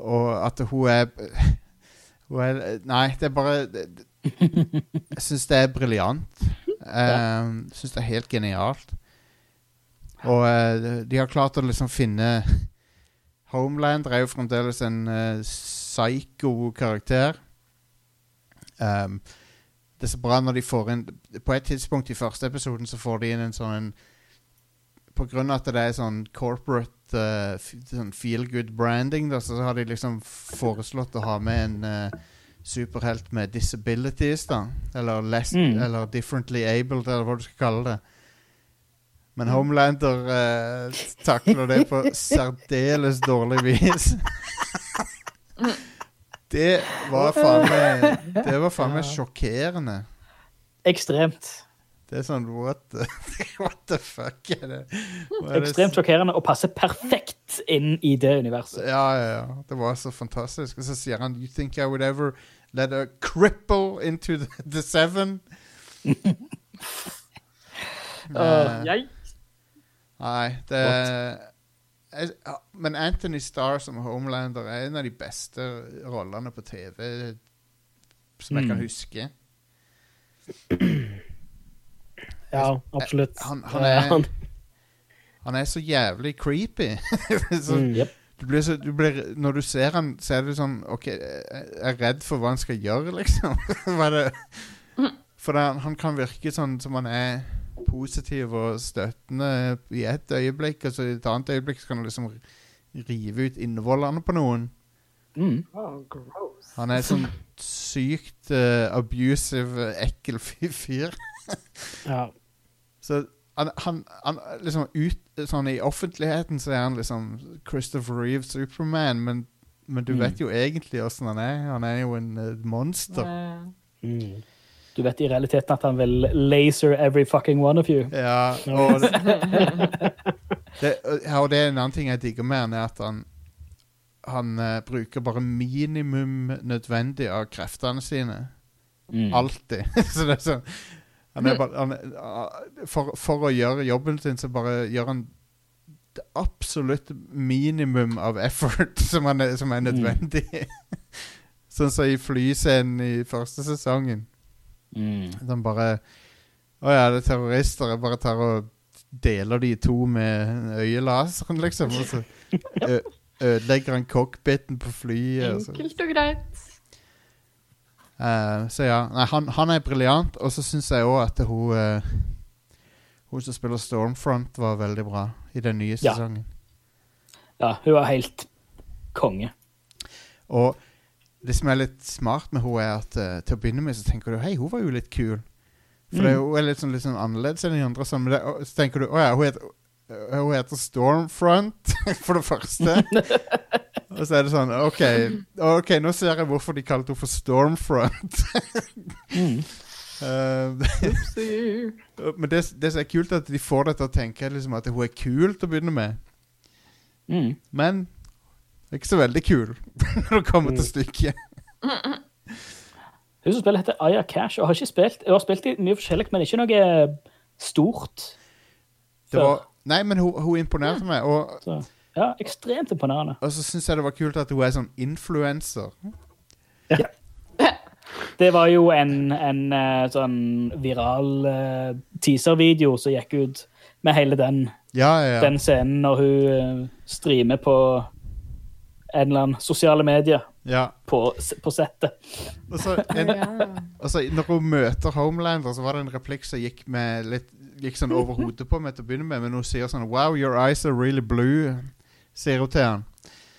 Og at hun er Hun er Nei, det er bare det, Jeg syns det er briljant. Jeg syns det er helt genialt. Og eh, de har klart å liksom finne Homeland er jo fremdeles en uh, psycho karakter. Um, det er så bra når de får inn På et tidspunkt i første episoden så får de inn en sånn en, På grunn av at det er sånn corporate uh, sånn feel good branding, da, så har de liksom foreslått å ha med en uh, superhelt med disabilities, da. Eller less Mm. Eller differently abled, eller hva du skal kalle det. Men Homelander uh, takler det på særdeles dårlig vis. det var faen meg Det var faen meg sjokkerende. Ekstremt. Det er sånn What the, what the fuck er det? Er det Ekstremt sjokkerende og passer perfekt inn i det universet. Ja, ja, ja. Det var så fantastisk. Og så sier han You think I would ever let a cripple into the, the seven? uh, Jeg nei, det jeg, Men Anthony Starr som Homelander er en av de beste rollene på TV som jeg kan Mm. huske. Ja, absolutt. Han- han Eh, er- han- er så jævlig creepy. så, Mm. yep. du blir så, du blir, når du ser han, så er du sånn OK, jeg er redd for hva han skal gjøre, liksom. Hva er det? For det, han kan virke sånn som han er positiv og støttende i et øyeblikk, og så i et annet øyeblikk så kan han liksom rive ut innvollene på noen. Mm. Oh. Han er sånn sykt uh, abusive, ekkel fyr. ja. Så han, han, han liksom ut Sånn i offentligheten så er han liksom Christopher Reeve Superman, men, men du Mm. vet jo egentlig åssen han er. Han er jo en uh, monster. Mm. Du vet i realiteten at han vil laser every fucking one of you. Ja, og det, det, og det er en annen ting jeg digger med han, er at han han uh, bruker bare minimum nødvendig av kreftene sine. Mm. Alltid. så det er sånn bare, han, ah, for, for å gjøre jobben sin, så bare gjør han det absolutt minimum av effort som, han er, som er nødvendig. sånn som i flyscenen i første sesongen. Mm. De bare Å ja, det er terrorister. Jeg bare tar og deler de i to med øyelaseren, liksom. Og så ødelegger han cockpiten på flyet. Så. Enkelt og greit. Eh, så ja, Nei, han, han er briljant. Og så syns jeg òg at hun uh, Hun som spiller Stormfront, var veldig bra i den nye sesongen. Ja, hun var helt konge. Og det som er litt smart med hun er at uh, til å begynne med så tenker du hei, hun var jo litt kul. For det, er- hun er litt sånn, litt sånn annerledes enn de andre. Sånn, det, og så tenker du å ja, hun heter, hun heter Stormfront, for det første. og så er det sånn OK, ok, nå ser jeg hvorfor de kalte henne for Stormfront. Mm. Eh, men det, det som er kult, er at de får deg til å tenke liksom, at hun er kul til å begynne med. Mm. Men ikke så veldig kul når det kommer til stykket. Hun som spiller heter Aya Cash, og har ikke spilt Hun har spilt i mye forskjellig, men ikke noe stort. Det var, nei, men hun, hun imponerte meg. Og, Så, ja, ekstremt imponerende. og så syns jeg det var kult at hun er sånn influenser. Det var jo en, en eh, sånn viral uh, teaser-video som gikk ut med hele den, Ja, ja, ja. den scenen når hun eh, streamer på en eller annen sosiale medier ja. på, på settet. Og så en, Ja. altså, når hun møter Homelander, så var det en replikk som gikk, med litt, gikk sånn over hodet på meg til å begynne med, men hun sier sånn Wow, your eyes are really blue, sier hun til han.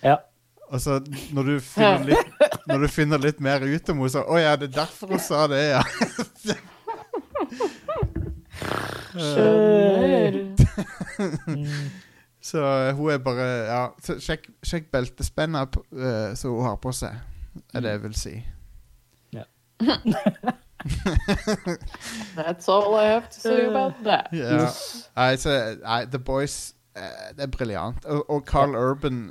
Ja. Og så når du finner litt, når du finner litt mer ut om henne, så Å ja, det er derfor hun sa det, ja. Skjønner. Så eh, hun er bare Ja, så sjekk, sjekk beltespenna uh, som hun har på seg, er det jeg vil si. That's all I have to say about that. Ja. Nei, so, I, The Boys Det er briljant. Og, og Carl Urban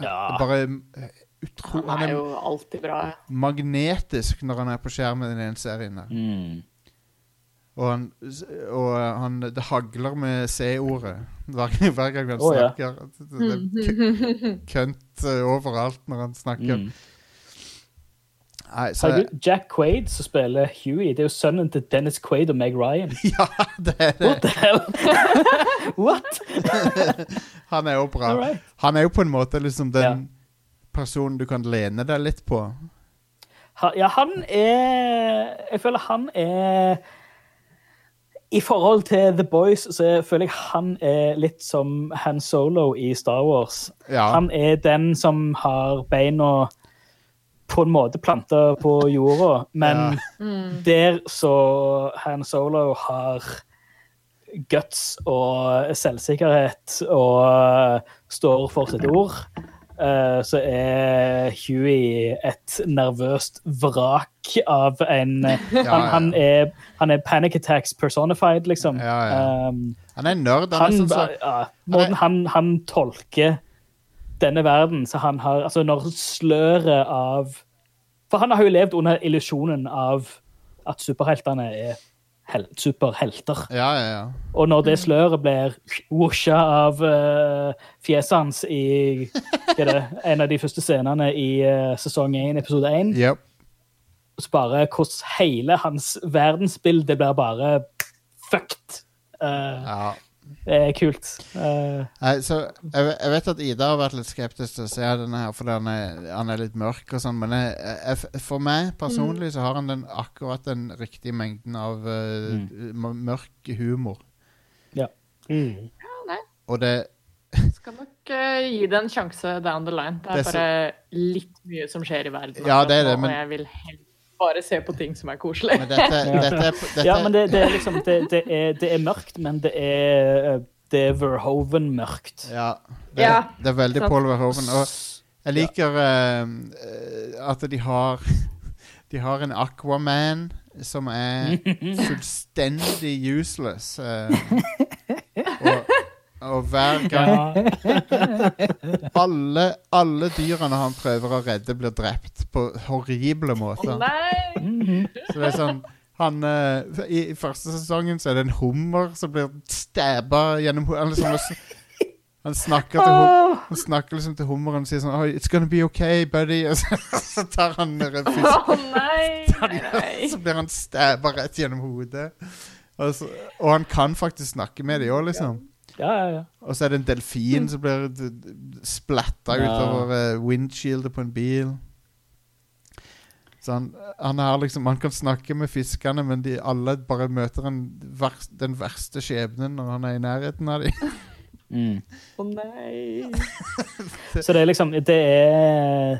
Ja. Bare eh, utro, Han Han er jo alltid bra. magnetisk når han er på skjermen i den serien. der Mm. Og, han, og han Det hagler med C-ordet hver, hver gang han oh, snakker. Ja. det er kønt eh, overalt når han snakker. Mm. Nei, så Herregud, Jack Quaid som spiller Huey, det er jo sønnen til Dennis Quaid og Meg Ryan. Ja, det er det. What the hell? What? Han er jo bra. Right. Han er jo på en måte liksom den Ja. personen du kan lene deg litt på. Ha- Ja, han er Jeg føler han er I forhold til The Boys så føler jeg han er litt som Han Solo i Star Wars. Ja. Han er den som har beina på en måte planta på jorda, men der så Han Solo har guts og selvsikkerhet og står for sitt ord, eh, så er Huey et nervøst vrak av en ja. han, han, er, han er panic attacks personified, liksom. Ja, ja. Um, Han er en nerd. Han, han, er sånn så... ja, måten han, han tolker denne verden så han har, altså Når sløret av For han har jo levd under illusjonen av at superheltene er hel superhelter. Ja, ja, ja. Og når det sløret blir wosha av uh, fjeset hans i er det, en av de første scenene i uh, sesong 1, episode 1, Yep. så bare hvordan hele hans verdensbilde blir bare fucked. Uh, Ja. Det er kult. Uh, Nei, så jeg, jeg vet at Ida har vært litt skeptisk til å se denne her, fordi han er, han er litt mørk og sånn, men jeg, jeg, for meg personlig så har han den akkurat den riktige mengden av uh, mm. mørk humor. Mm. Og det Skal nok uh, gi det en sjanse down the line. Det er Det er så- bare litt mye som skjer i verden. Ja, det er det, men- Og jeg vil helst bare se på ting som er koselig. Men dette, dette, dette ja, men det, det er liksom det, det, er, det er mørkt, men det er, det er Verhoven-mørkt. Ja, det, Ja, det er veldig sant. Paul Verhoeven. Og jeg liker eh, eh, at de har De har en Aquaman som er fullstendig useless. eh, og, og hver gang alle, alle dyrene han prøver å redde, blir drept på horrible måter. Nei! Så det er sånn han, eh, i, I første sesongen så er det en hummer som blir stabba gjennom han, liksom, han snakker hum, Han snakker liksom til hummeren og sier sånn oh, It's gonna be okay, buddy. Og så, så tar han fisk, nei, nei. så blir han stabba rett gjennom hodet. Og, så, og han kan faktisk snakke med dem òg, liksom. Ja, ja, ja. Og så er det en delfin som blir splatta Ja. utover uh, windshieldet på en bil. Så han, han har liksom Han kan snakke med fiskene, men de alle bare møter en vers, den verste skjebnen når han er i nærheten av dem. Mm. Å nei! Så det er liksom Det er,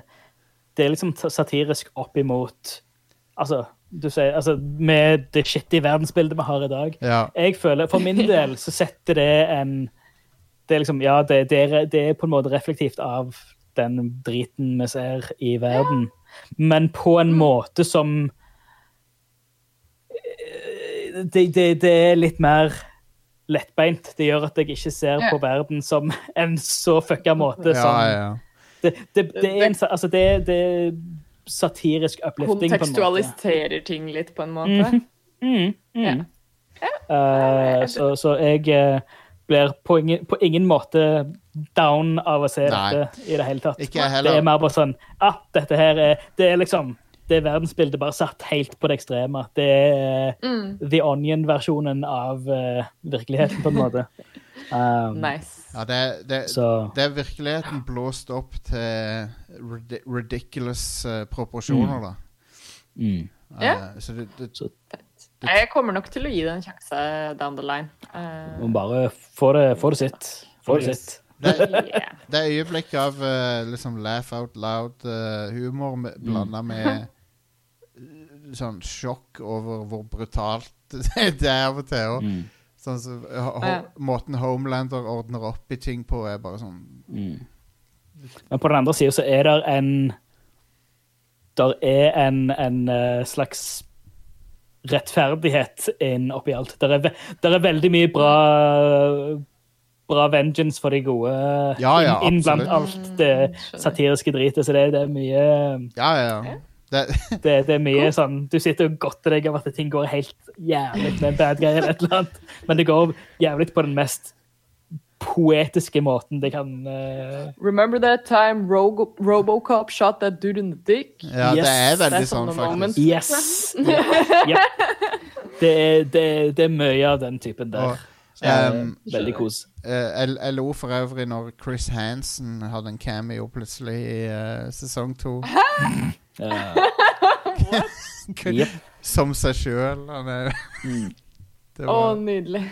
det er liksom satirisk opp imot Altså, du sier altså, Med det shitty verdensbildet vi har i dag. Ja. Jeg føler, For min del så setter det en Det er liksom Ja, det, det, er, det er på en måte reflektivt av den driten vi ser i verden, men på en måte som det, det, det er litt mer lettbeint. Det gjør at jeg ikke ser Ja. på verden som en så fucka måte ja, som ja. det, det, det, er en, altså det, det satirisk uplifting, på en måte. Kontekstualiserer ting litt, på en måte. Mm, mm. Ja. Uh, så, så jeg eh, blir på ingen, på ingen måte down av å se Nei. dette i det hele tatt. Det er mer bare sånn ah, dette her er Det er liksom det er verdensbildet bare satt helt på det ekstreme. Det er Mm. The Onion-versjonen av uh, virkeligheten, på en måte. Um, Nice. Ja det, det, Så det er virkeligheten blåst opp til ridi ridiculous uh, proporsjoner, da. mm. Ja. Eh, så det, Så Jeg kommer nok til å gi det en sjanse down the line. Uh, bare få det, få det sitt. Få det sitt. det, yeah. Det er øyeblikk av uh, liksom laugh out loud-humor blanda med eh, sånn sjokk over hvor brutalt det er av og til. Og, Mm. Sånn så, ho ho Ja. måten Homelander ordner opp i ting på, er bare sånn Mm. Men på den andre sida så er det en Der er en, en eh, slags rettferdighet inn oppi alt. Der er, der er veldig mye bra Bra vengeance for de gode Ja, ja, inn, inn blant alt det satiriske dritet. Så det, det er mye Ja, ja. ja. Det, det, det er mye sånn Du sitter og godter deg av at ting går helt jævlig med en bad guy eller et eller annet, men det går jævlig på den mest poetiske måten det kan uh... Remember that time Robo Robocop shot that dude in the dick? ja, det er veldig sånn, faktisk. Yes! Yep. Det, er, det, det er mye av den typen der. Og, Eh, um, veldig kos. eh, jeg, jeg lo for øvrig når Chris Hansen hadde en cameo plutselig i uh, sesong to. Eh, Jep. Som seg sjøl. Mm. Å, var, nydelig.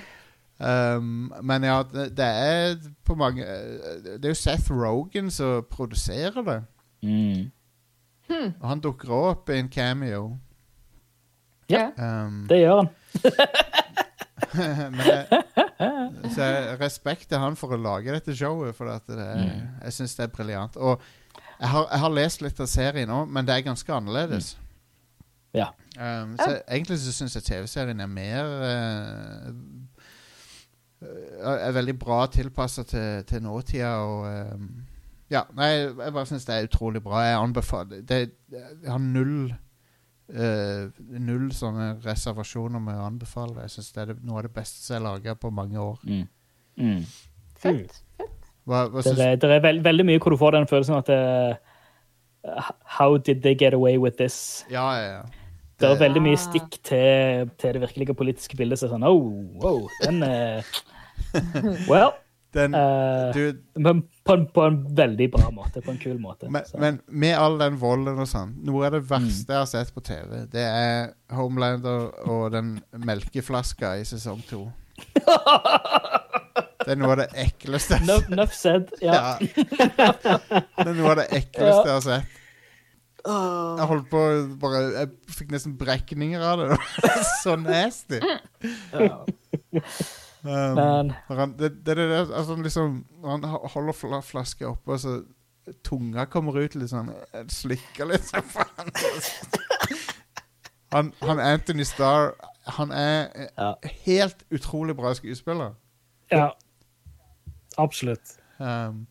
um, Men ja, det, er på mange eh, Det er jo Seth Rogan som produserer det. Mm. Og han dukker også opp i en cameo. Ja. Um, Det gjør han. men jeg, så jeg respekt til han for å lage dette showet, for at det er, Mm. jeg syns det er briljant. Og jeg har, jeg har lest litt av serien òg, men det er ganske annerledes. Ja. Um, så egentlig så syns jeg TV-serien er mer uh, Er veldig bra tilpassa til, til nåtida og um, Ja, nei, jeg bare syns det er utrolig bra. Jeg anbefaler det. Jeg har null Uh, null sånne reservasjoner med å anbefale det. Jeg syns det er noe av det beste som er laga på mange år. Mm. Mm. Fett. Hva, hva Det, syns er- det er veld, veldig mye hvor du får den følelsen at det, How did they get away with this? Ja, ja, ja. Det er Det- veldig mye stikk til, til det virkelige politiske bildet. Så er sånn, oh, wow, den er Well, Den, uh, du, men på en, på en veldig bra måte. På en kul måte. men, men med all den volden og sånn, noe av det Mm. verste jeg har sett på TV, det er Homelander og den melkeflaska i sesong to. Det er noe av det ekleste jeg har Nuff, nuff said. Ja. Ja. Det er noe av det ekleste jeg har sett. Jeg holdt på bare Jeg fikk nesten brekninger av det. Det var Så nasty. Um, Men han, det, det, det, det, altså liksom, han holder fla, flaska oppe, og så tunga kommer ut litt sånn eh, Slikker litt sånn faen. Han, han Anthony Starr Han er Ja. helt utrolig bra skuespiller. Ja. Absolutt. Um,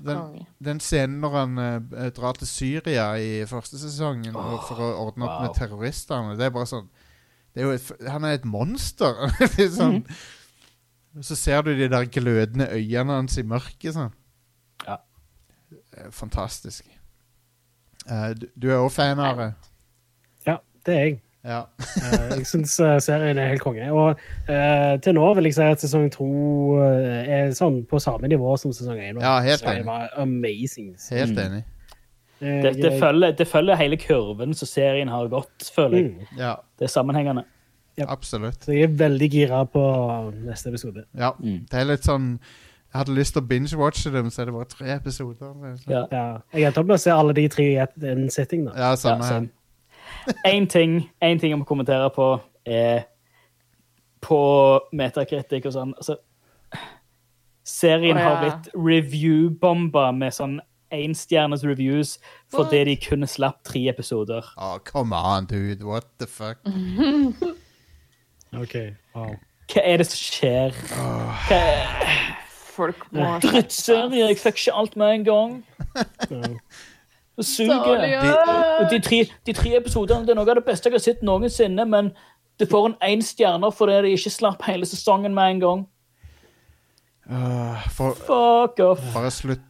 den, den scenen når han uh, drar til Syria i første sesongen og for å ordne opp wow. med terroristene, det er bare sånn det er jo et, Han er et monster. sånn, mm -hmm. Så ser du de der glødende øynene hans i mørket sånn. Ja. Fantastisk. Uh, du, du er òg fan av det? Ja, det er jeg. Ja. Eh, jeg syns serien er helt konge. Og uh, til nå vil jeg si at sesong to eh, er sånn på samme nivå som sesong én. Ja, helt Så det enig. var amazing. Helt Mm. det, det, følger, det følger hele kurven som serien har gått, føler jeg. Mm. Ja, Det er sammenhengende. Ja. absolutt. Så jeg er veldig gira på neste episode. Ja, Mm. Det er litt sånn Jeg hadde lyst til å binge-watche dem, så er det bare tre episoder. Ja. Ja, jeg endte opp med å se alle de tre i en setting. da. Ja, samme Ja. Én ting, en ting jeg må kommentere på, er på metakritikk og sånn. Altså, serien oh, ja. har blitt review-bomba med sånn énstjernes reviews fordi de kun slapp tre episoder. Oh, come on, dude. What the fuck? Ok, wow. Hva er det som skjer? Hva er... Folk må Drittserie! Jeg fikk ikke alt med en gang. Ja. Det suger. De, de tre, de tre episodene det er noe av det beste jeg har sett noensinne, men det får en én stjerne fordi de ikke slapp hele sesongen med en gang. Uh, for, Fuck off. bare slutt.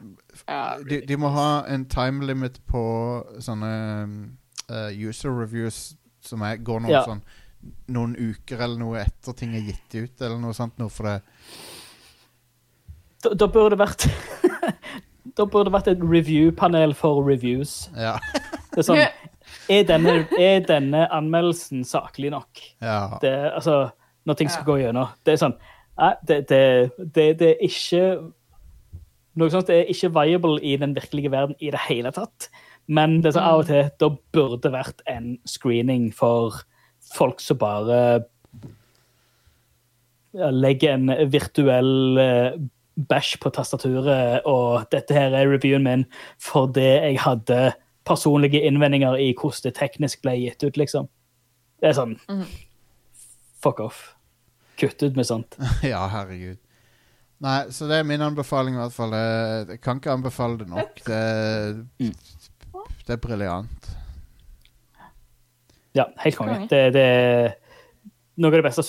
De, de må ha en time limit på sånne uh, user reviews som er, går noe Ja. sånn noen uker eller noe etter ting er gitt ut, eller noe sånt. Noe for det. Da, da burde det vært Da burde det vært et review-panel for reviews. Ja. Det er sånn Er denne, er denne anmeldelsen saklig nok? ja. Det, altså, når ting skal Ja. gå gjennom. Det er sånn Nei, det, det, det, det er ikke Noe sånt er ikke viable i den virkelige verden i det hele tatt. Men det er sånn, av og til da burde det vært en screening for folk som bare ja, legger en virtuell eh, bæsj på tastaturet, og dette her er reviewen min fordi jeg hadde personlige innvendinger i hvordan det teknisk ble gitt ut, liksom. Det er sånn Fuck off. Kutt ut med sånt. ja, herregud. Nei, så det er min anbefaling i hvert fall. Jeg, kan ikke anbefale det nok. Det, det er briljant. Ja, helt konge. Det, det er noe av det beste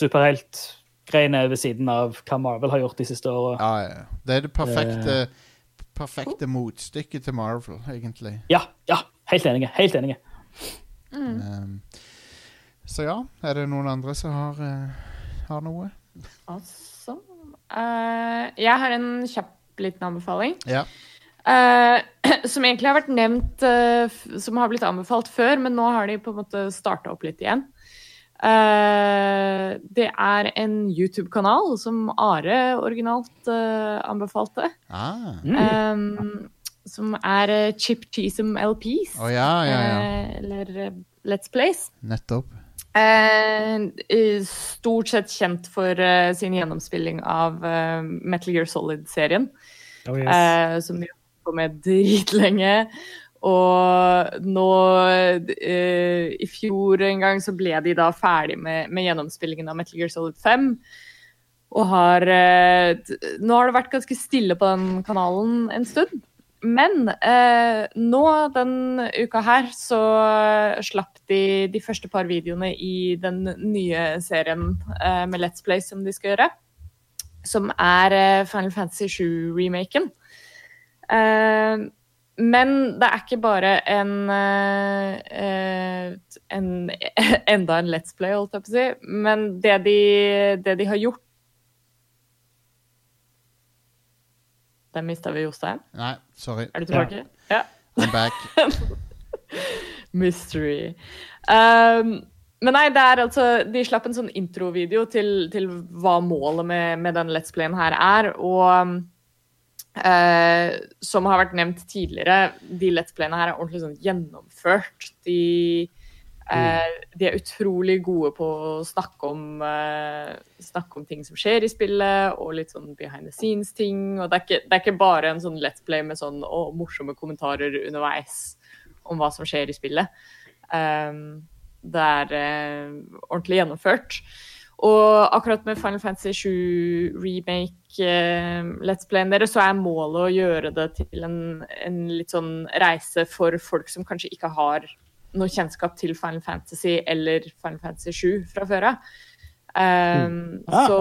superheltgreiene ved siden av hva Marvel har gjort de siste åra. Ja, ja. Det er det perfekte, perfekte motstykket til Marvel, egentlig. Ja, ja, helt enige. Helt enige. Um, så ja, er det noen andre som har, uh, har noe? Altså uh, jeg har en kjapp liten anbefaling. Ja. Eh, som egentlig har vært nevnt, f- som har blitt anbefalt før, men nå har de på en måte starta opp litt igjen. Eh, det er en YouTube-kanal som Are originalt eh, anbefalte. Ah. Um, som er eh, Chip Cheesem LPs. Oh, ja, ja, ja. eller Let's Plays. Nettopp. Eh, stort sett kjent for eh, sin gjennomspilling av eh, Metal Gear Solid-serien. Oh, yes. eh, som de har holdt på med dritlenge. Og nå eh, I fjor en gang så ble de da ferdig med, med gjennomspillingen av Metal Gear Solid 5. Og har eh, Nå har det vært ganske stille på den kanalen en stund. men eh, nå den uka her så slapp de de første par videoene i den nye serien eh, med Let's Play som de skal gjøre. Som er eh, Final Fantasy 7-remaken. Eh, men det er ikke bare en, eh, en Enda en Let's Play, holdt jeg på å si. Men det de, det de har gjort Der mista vi Jostein. Nei, sorry. Er du tilbake? Ja. I'm back. Mystery. Um, men nei, det er altså De slapp en sånn introvideo til, til hva målet med, med den Let's Playen her er. Og uh, som har vært nevnt tidligere, de Let's Playene her er ordentlig sånn gjennomført. De, eh, de er utrolig gode på å snakke om, eh, snakke om ting som skjer i spillet, og litt sånn behind the scenes-ting. Og det er, ikke, det er ikke bare en sånn Let's Play med sånn å, morsomme kommentarer underveis om hva som skjer i spillet. Um, det er eh, ordentlig gjennomført. Og akkurat med Final Fantasy 7 remake eh, Let's Playen deres, så er målet å gjøre det til en, en, litt sånn reise for folk som kanskje ikke har noe kjennskap til Final Fantasy eller Final Fantasy 7 fra før av. Um, Ah. så,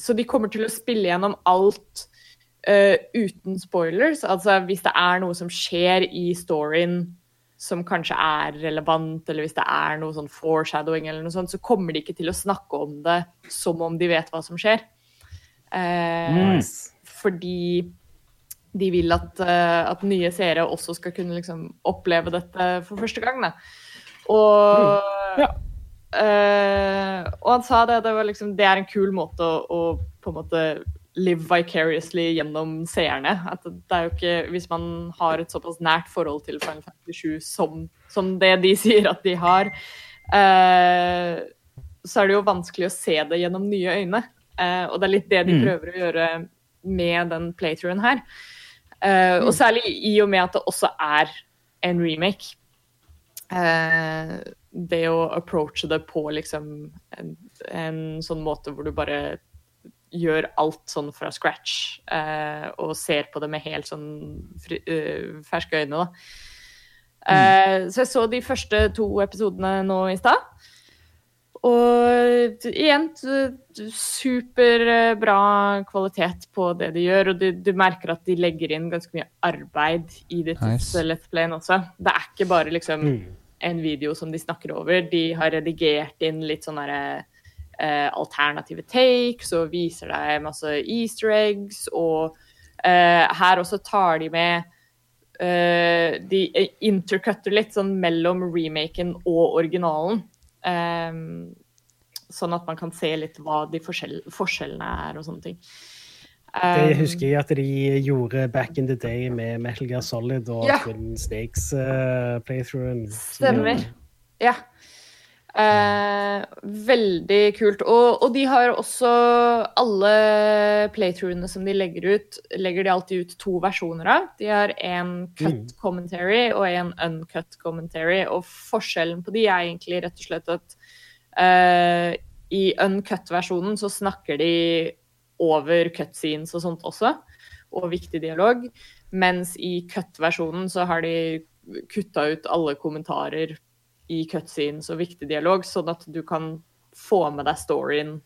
så de kommer til å spille gjennom alt eh, uten spoilers. Altså hvis det er noe som skjer i storyen som kanskje er relevant, eller hvis det er noe sånn foreshadowing, eller noe sånt, så kommer de ikke til å snakke om det som om de vet hva som skjer. Eh, nice. Fordi de vil at, eh, at nye seere også skal kunne liksom oppleve dette for første gang. Da. Og, Ja. eh, og han sa det, det, var liksom, det er en kul måte å, å på en måte live vicariously gjennom seerne. At det er jo ikke, Hvis man har et såpass nært forhold til Final Fantasy 7 som, som det de sier at de har, eh, så er det jo vanskelig å se det gjennom nye øyne. Eh, og det er litt det de Mm. prøver å gjøre med den playthroughen her. Eh, og særlig i og med at det også er en remake. Eh, det å approache det på liksom en, en sånn måte hvor du bare gjør alt sånn fra scratch eh, og ser på det med helt sånn fri, uh, ferske øyne, da. Eh, Så jeg så de første to episodene nå i stad. Og igjen superbra kvalitet på det de gjør, og du, du merker at de legger inn ganske mye arbeid i det Nice. Let's Playen også. Det er ikke bare liksom Mm. en video som de snakker over. De har redigert inn litt sånne derre, eh, alternative takes og viser deg masse easter eggs. Og eh, her også tar de med eh, De intercutter litt sånn mellom remaken og originalen. Ehm, sånn at man kan se litt hva de forskjell forskjellene er og sånne ting. Det Ehm, husker jeg at de gjorde back in the day med Metal Gear Solid og Ja. Twin Snakes-playthroughen. Stemmer. Ja. Eh, veldig kult. Og, og de har også alle playthroughene som de legger ut, legger de alltid ut to versjoner av. De har en cut Mm. commentary og en uncut commentary. Og forskjellen på de er egentlig rett og slett at eh, i uncut-versjonen så snakker de over cutscenes og sånt også, og viktig dialog. Mens i cut-versjonen så har de kutta ut alle kommentarer i cutscenes og viktig dialog, sånn at du kan få med deg storyen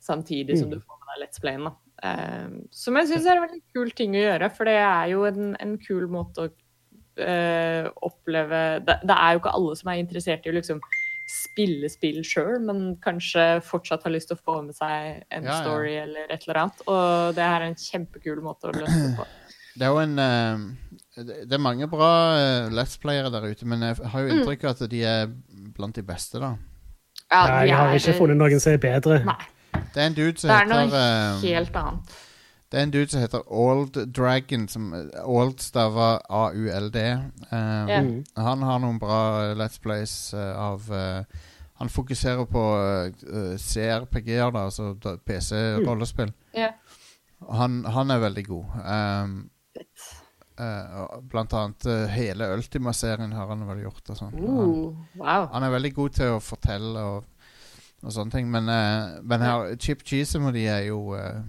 samtidig som Mm. du får med deg Let's Playen. Da. Eh, som jeg syns er en veldig kul ting å gjøre, for det er jo en, en kul måte å uh, oppleve det, det er jo ikke alle som er interessert i å liksom spille spill sjøl, men kanskje fortsatt har lyst til å få med seg en Ja, ja. story eller et eller annet. Og det her er en kjempekul måte å løse det på. Det er jo en eh, Det er mange bra uh, Let's Playere der ute, men jeg har jo inntrykk av at de er blant de beste, da. Ja, Nei, jeg har ikke funnet noen som er bedre. Nei, Det er en dude som det er noe heter eh, helt annet. Det er en dude som heter Old Dragon, som Old staver A-U-L-D. Um. Mm. Han har noen bra eh, Let's Plays uh, av uh, Han fokuserer på uh, CRPG-er, da, altså PC-rollespill. Ja. Han, han er veldig god. Um. Eh, blant annet eh, hele Ultima-serien har han vel gjort. Og sånn. han, Uh, wow. han er veldig god til å fortelle og, og sånne ting. Men, eh, men her, Chip Cheesem og de er jo, er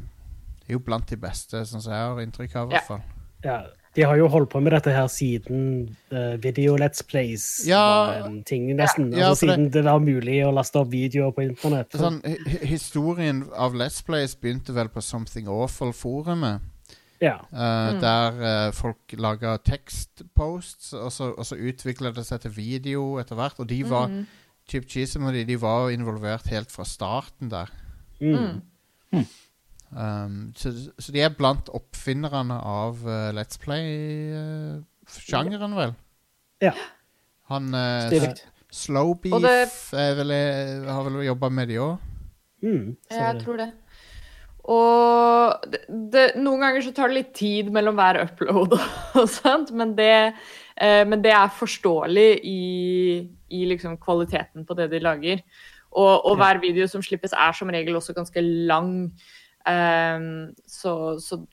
jo blant de beste, sånn som jeg har inntrykk av. i Ja. hvert fall Ja. de har jo holdt på med dette her siden uh, video Let's Plays Ja. var en ting, nesten. Ja, altså, siden det- det var mulig å laste opp videoer på internett. Sånn, hi- hi- historien av Let's Plays begynte vel på Something Awful-forumet. Ja. eh, Der uh, folk laga tekstposts, og så, og så utvikla det seg til video etter hvert. Og de var Mm. Chip Chisholm og de, de var involvert helt fra starten der. Mm. Um, så, så de er blant oppfinnerne av uh, Let's Play-sjangeren, vel? Ja. Han uh, Slowbeef det- vel, har vel jobba med de òg? Mm. Jeg tror det. Og det, det, noen ganger så tar det litt tid mellom hver upload og sånt, men det, eh, men det er forståelig i, i liksom kvaliteten på det de lager. Og, og hver video som slippes er som regel også ganske lang, Eh, så, så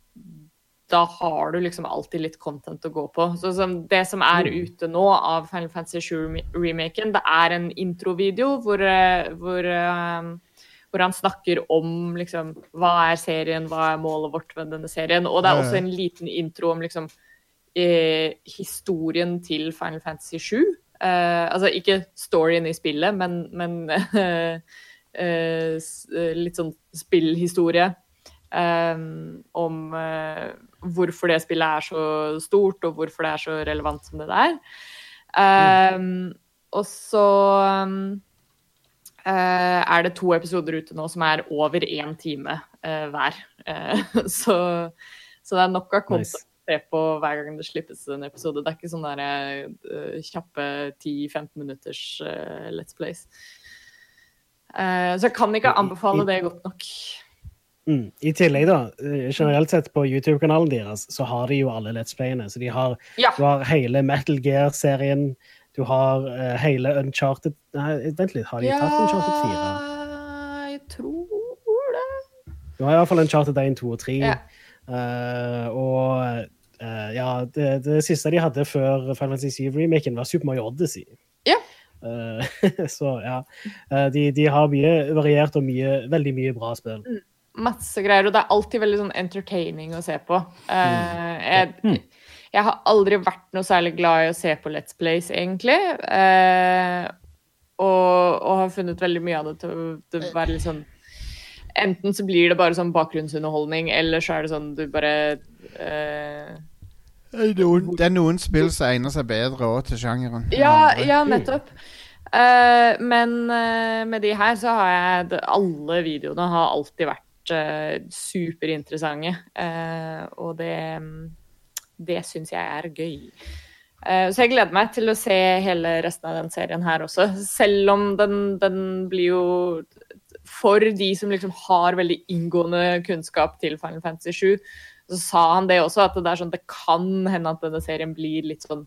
da har du liksom alltid litt content å gå på. Så så det som er ute nå av Final Fantasy 7-remaken, det er en introvideo hvor, eh, hvor eh, hvor han snakker om liksom, hva er serien, hva er målet vårt med denne serien. Og det er også en liten intro om liksom, eh, historien til Final Fantasy 7. Eh, altså ikke storyen i spillet, men, men eh, eh, litt sånn spillhistorie. eh, om eh, hvorfor det spillet er så stort, og hvorfor det er så relevant som det er. Eh, og så er det to episoder ute nå som er over én time eh, hver. Eh, så, så det er nok av kontakt Nice. å se på hver gang det slippes en episode. Det er ikke sånne der, eh, kjappe 10-15 minutters eh, Let's Plays. Eh, så jeg kan ikke anbefale det godt nok. Mm. I tillegg, da, eh, generelt sett på YouTube-kanalen deres, så har de jo alle Let's Playene. Så de har, Ja. har hele Metal Gear-serien, du har uh, hele Uncharted Nei, vent litt, har de tatt Uncharted 4? jeg tror det. Du har iallfall Uncharted 1, 2 og 3. Ja. Uh, og uh, ja, det, det siste de hadde før Final Fantasy 7-remaken, var Super Mario Odyssey. Ja. Eh, så ja. De, de har mye variert og mye, veldig mye bra spill. Masse greier, og det er alltid veldig sånn entertaining å se på. Eh, jeg, jeg har aldri vært noe særlig glad i å se på Let's Plays, egentlig. Eh, og, og har funnet veldig mye av det til til å være litt sånn Enten så blir det bare sånn bakgrunnsunderholdning, eller så er det sånn du bare eh, Det er noen- spill som egner seg bedre òg til sjangeren. Ja, ja nettopp. Eh, men eh, med de her så har jeg Alle videoene har alltid vært uh, superinteressante. Eh, og det Det syns jeg er gøy. Eh, så jeg gleder meg til å se hele resten av den serien her også. Selv om den, den blir jo For de som liksom har veldig inngående kunnskap til Final Fantasy 7, så sa han det også, at det er sånn det kan hende at denne serien blir litt sånn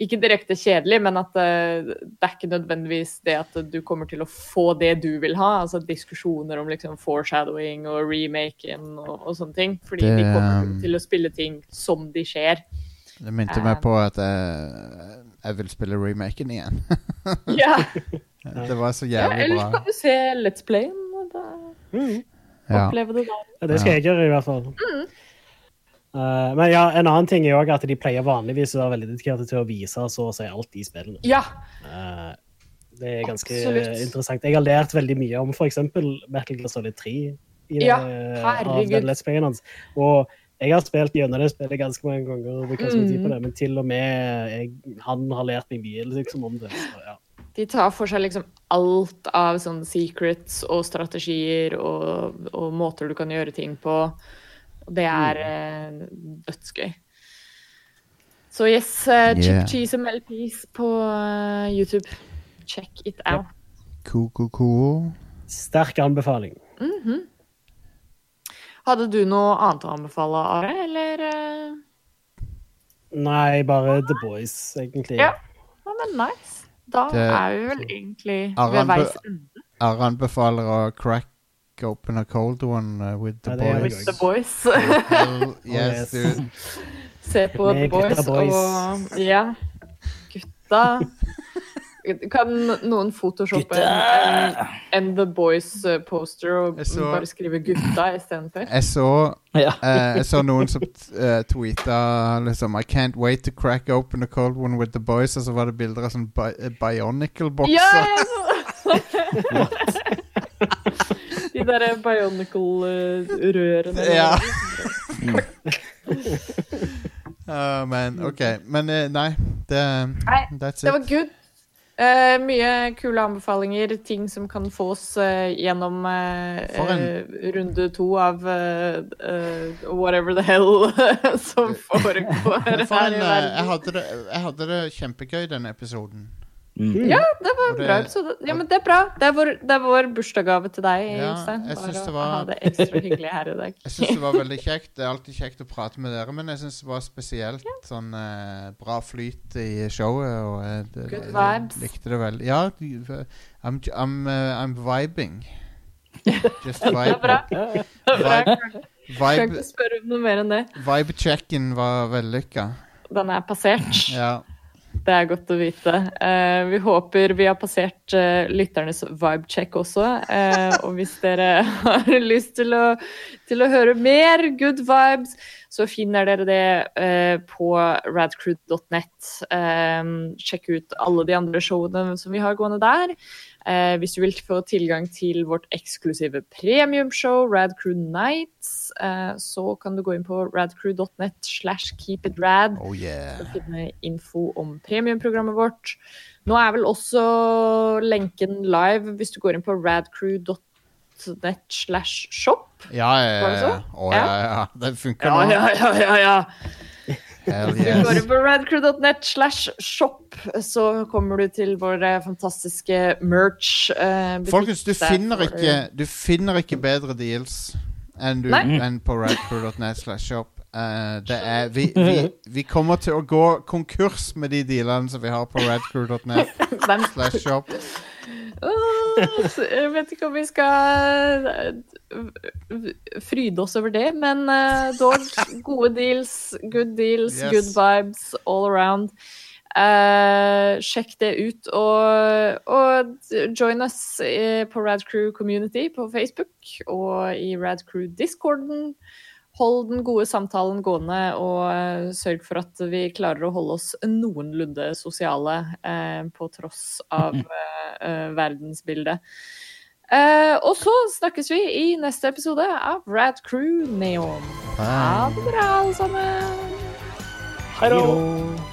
ikke direkte kjedelig, men at eh, det er ikke nødvendigvis det at du kommer til å få det du vil ha. Altså diskusjoner om liksom foreshadowing og remaken og, og sånne ting. Fordi Det, de kommer um, til å spille ting som de skjer. Det minte meg på at jeg, jeg vil spille remaken igjen. Ja, det var så jævlig bra. ja Ellers kan du se Let's Play-en. Mm. Ja. oppleve det der. Ja, det skal jeg gjøre, i hvert fall. Eh, men ja, en annen ting er jo at de pleier vanligvis å være veldig dedikerte til å vise så å si alt i spillene. Ja, Uh, det er ganske Absolutt. interessant. Jeg har lært veldig mye om f.eks. Metal Gear Solid 3 i det, Ja, av herregud. den Let's Playen hans. Og jeg har spilt gjennom det spillet ganske mange ganger, Mm. det, men til og med jeg, han har lært meg mye liksom, om det. Så, ja. de tar for seg liksom alt av sånne secrets og strategier og, og måter du kan gjøre ting på. Og det er eh, dødsgøy. Så yes, uh, Chip Yeah. Cheese and melpies på uh, YouTube. Check it out. Cool, cool, cool. Sterk anbefaling. Hadde du noe annet å anbefale, Are, eller? eh? Nei, bare The Boys, egentlig. Ja. Ja, men nice. Da Det- er vi vel egentlig ved veis ende Are anbefaler å crack open a cold one uh, with the Ja, boys. with the boys. Hell yes, yes. dude. Se på The Boys, boys. og Ja. Gutta. Kan noen photoshoppe en, en The Boys-poster og så- bare skrive 'gutta' istedenfor? Jeg så Ja. uh, jeg så noen som uh, tweeta liksom I can't wait to crack open a cold one with the boys. Og så var det bilder av sånn bi eh, Bionicle-bokser. Ja! De derre Bionicle-rørene. Ja. Uh, men OK. Men eh, nei, det Nei, That's Det var good. Uh, mye kule anbefalinger, ting som kan fås uh, gjennom eh, en- eh, runde to av eh, eh, whatever the hell som foregår for her en, i eh, jeg, hadde det, jeg hadde det kjempegøy denne episoden. Ja, det var det- bra episode. Ja, men det er bra. Det er vår, det er vår bursdagsgave til deg, Ja, Jostein. jeg Bare å var- ha det ekstra hyggelig her i dag. Jeg syns det var veldig kjekt. Det er alltid kjekt å prate med dere, men jeg syns det var spesielt sånn eh, bra flyt i showet. Og jeg, det, Good jeg vibes. likte det veldig. Ja, I'm, I'm, uh, I'm vibing. Just vibing. vibe. Det er bra. Vibe, Kan ikke spørre om noe mer enn det. Vibe-checken var vellykka. Den er passert. Ja. Det er godt å vite. Eh, vi håper vi har passert eh, lytternes vibe-check også. Eh, og hvis dere har lyst til å, til å høre mer good vibes, så finner dere det på radcrew.net. Sjekk ut alle de andre showene som vi har gående der. Eh, hvis du vil få tilgang til vårt eksklusive premiumshow, Radcrew Nights, eh, så kan du gå inn på radcrew.net slash keepitrad Oh yeah. å finne info om premiumprogrammet vårt. Nå er vel også lenken live hvis du går inn på radcrew.net slash shop. Ja, ja, Var det ja. Å, ja, ja, ja. Den funker Ja, nå. ja, ja, ja, ja. Hell du går du på radcrew.net slash shop, så kommer du til vår eh, fantastiske merch. Uh. Folkens, du finner, ikke, du finner ikke bedre deals enn, du, enn på radcrew.net slash shop. Eh, det er, vi, vi, vi kommer til å gå konkurs med de dealene som vi har på radcrew.net slash shop. Jeg vet ikke om vi skal eh, fryde oss over det, men eh, dog gode deals, good deals, Yes. good vibes all around. Eh, sjekk det ut, og, og join us eh, på Radcrew Community på Facebook og i Radcrew Discorden. Hold den gode samtalen gående, og eh, sørg for at vi klarer å holde oss noenlunde sosiale eh, på tross av eh, eh, verdensbildet. Eh, og så snakkes vi i neste episode av Rad Crew Neon. Ha det bra, alle sammen! Hei da. Hei da.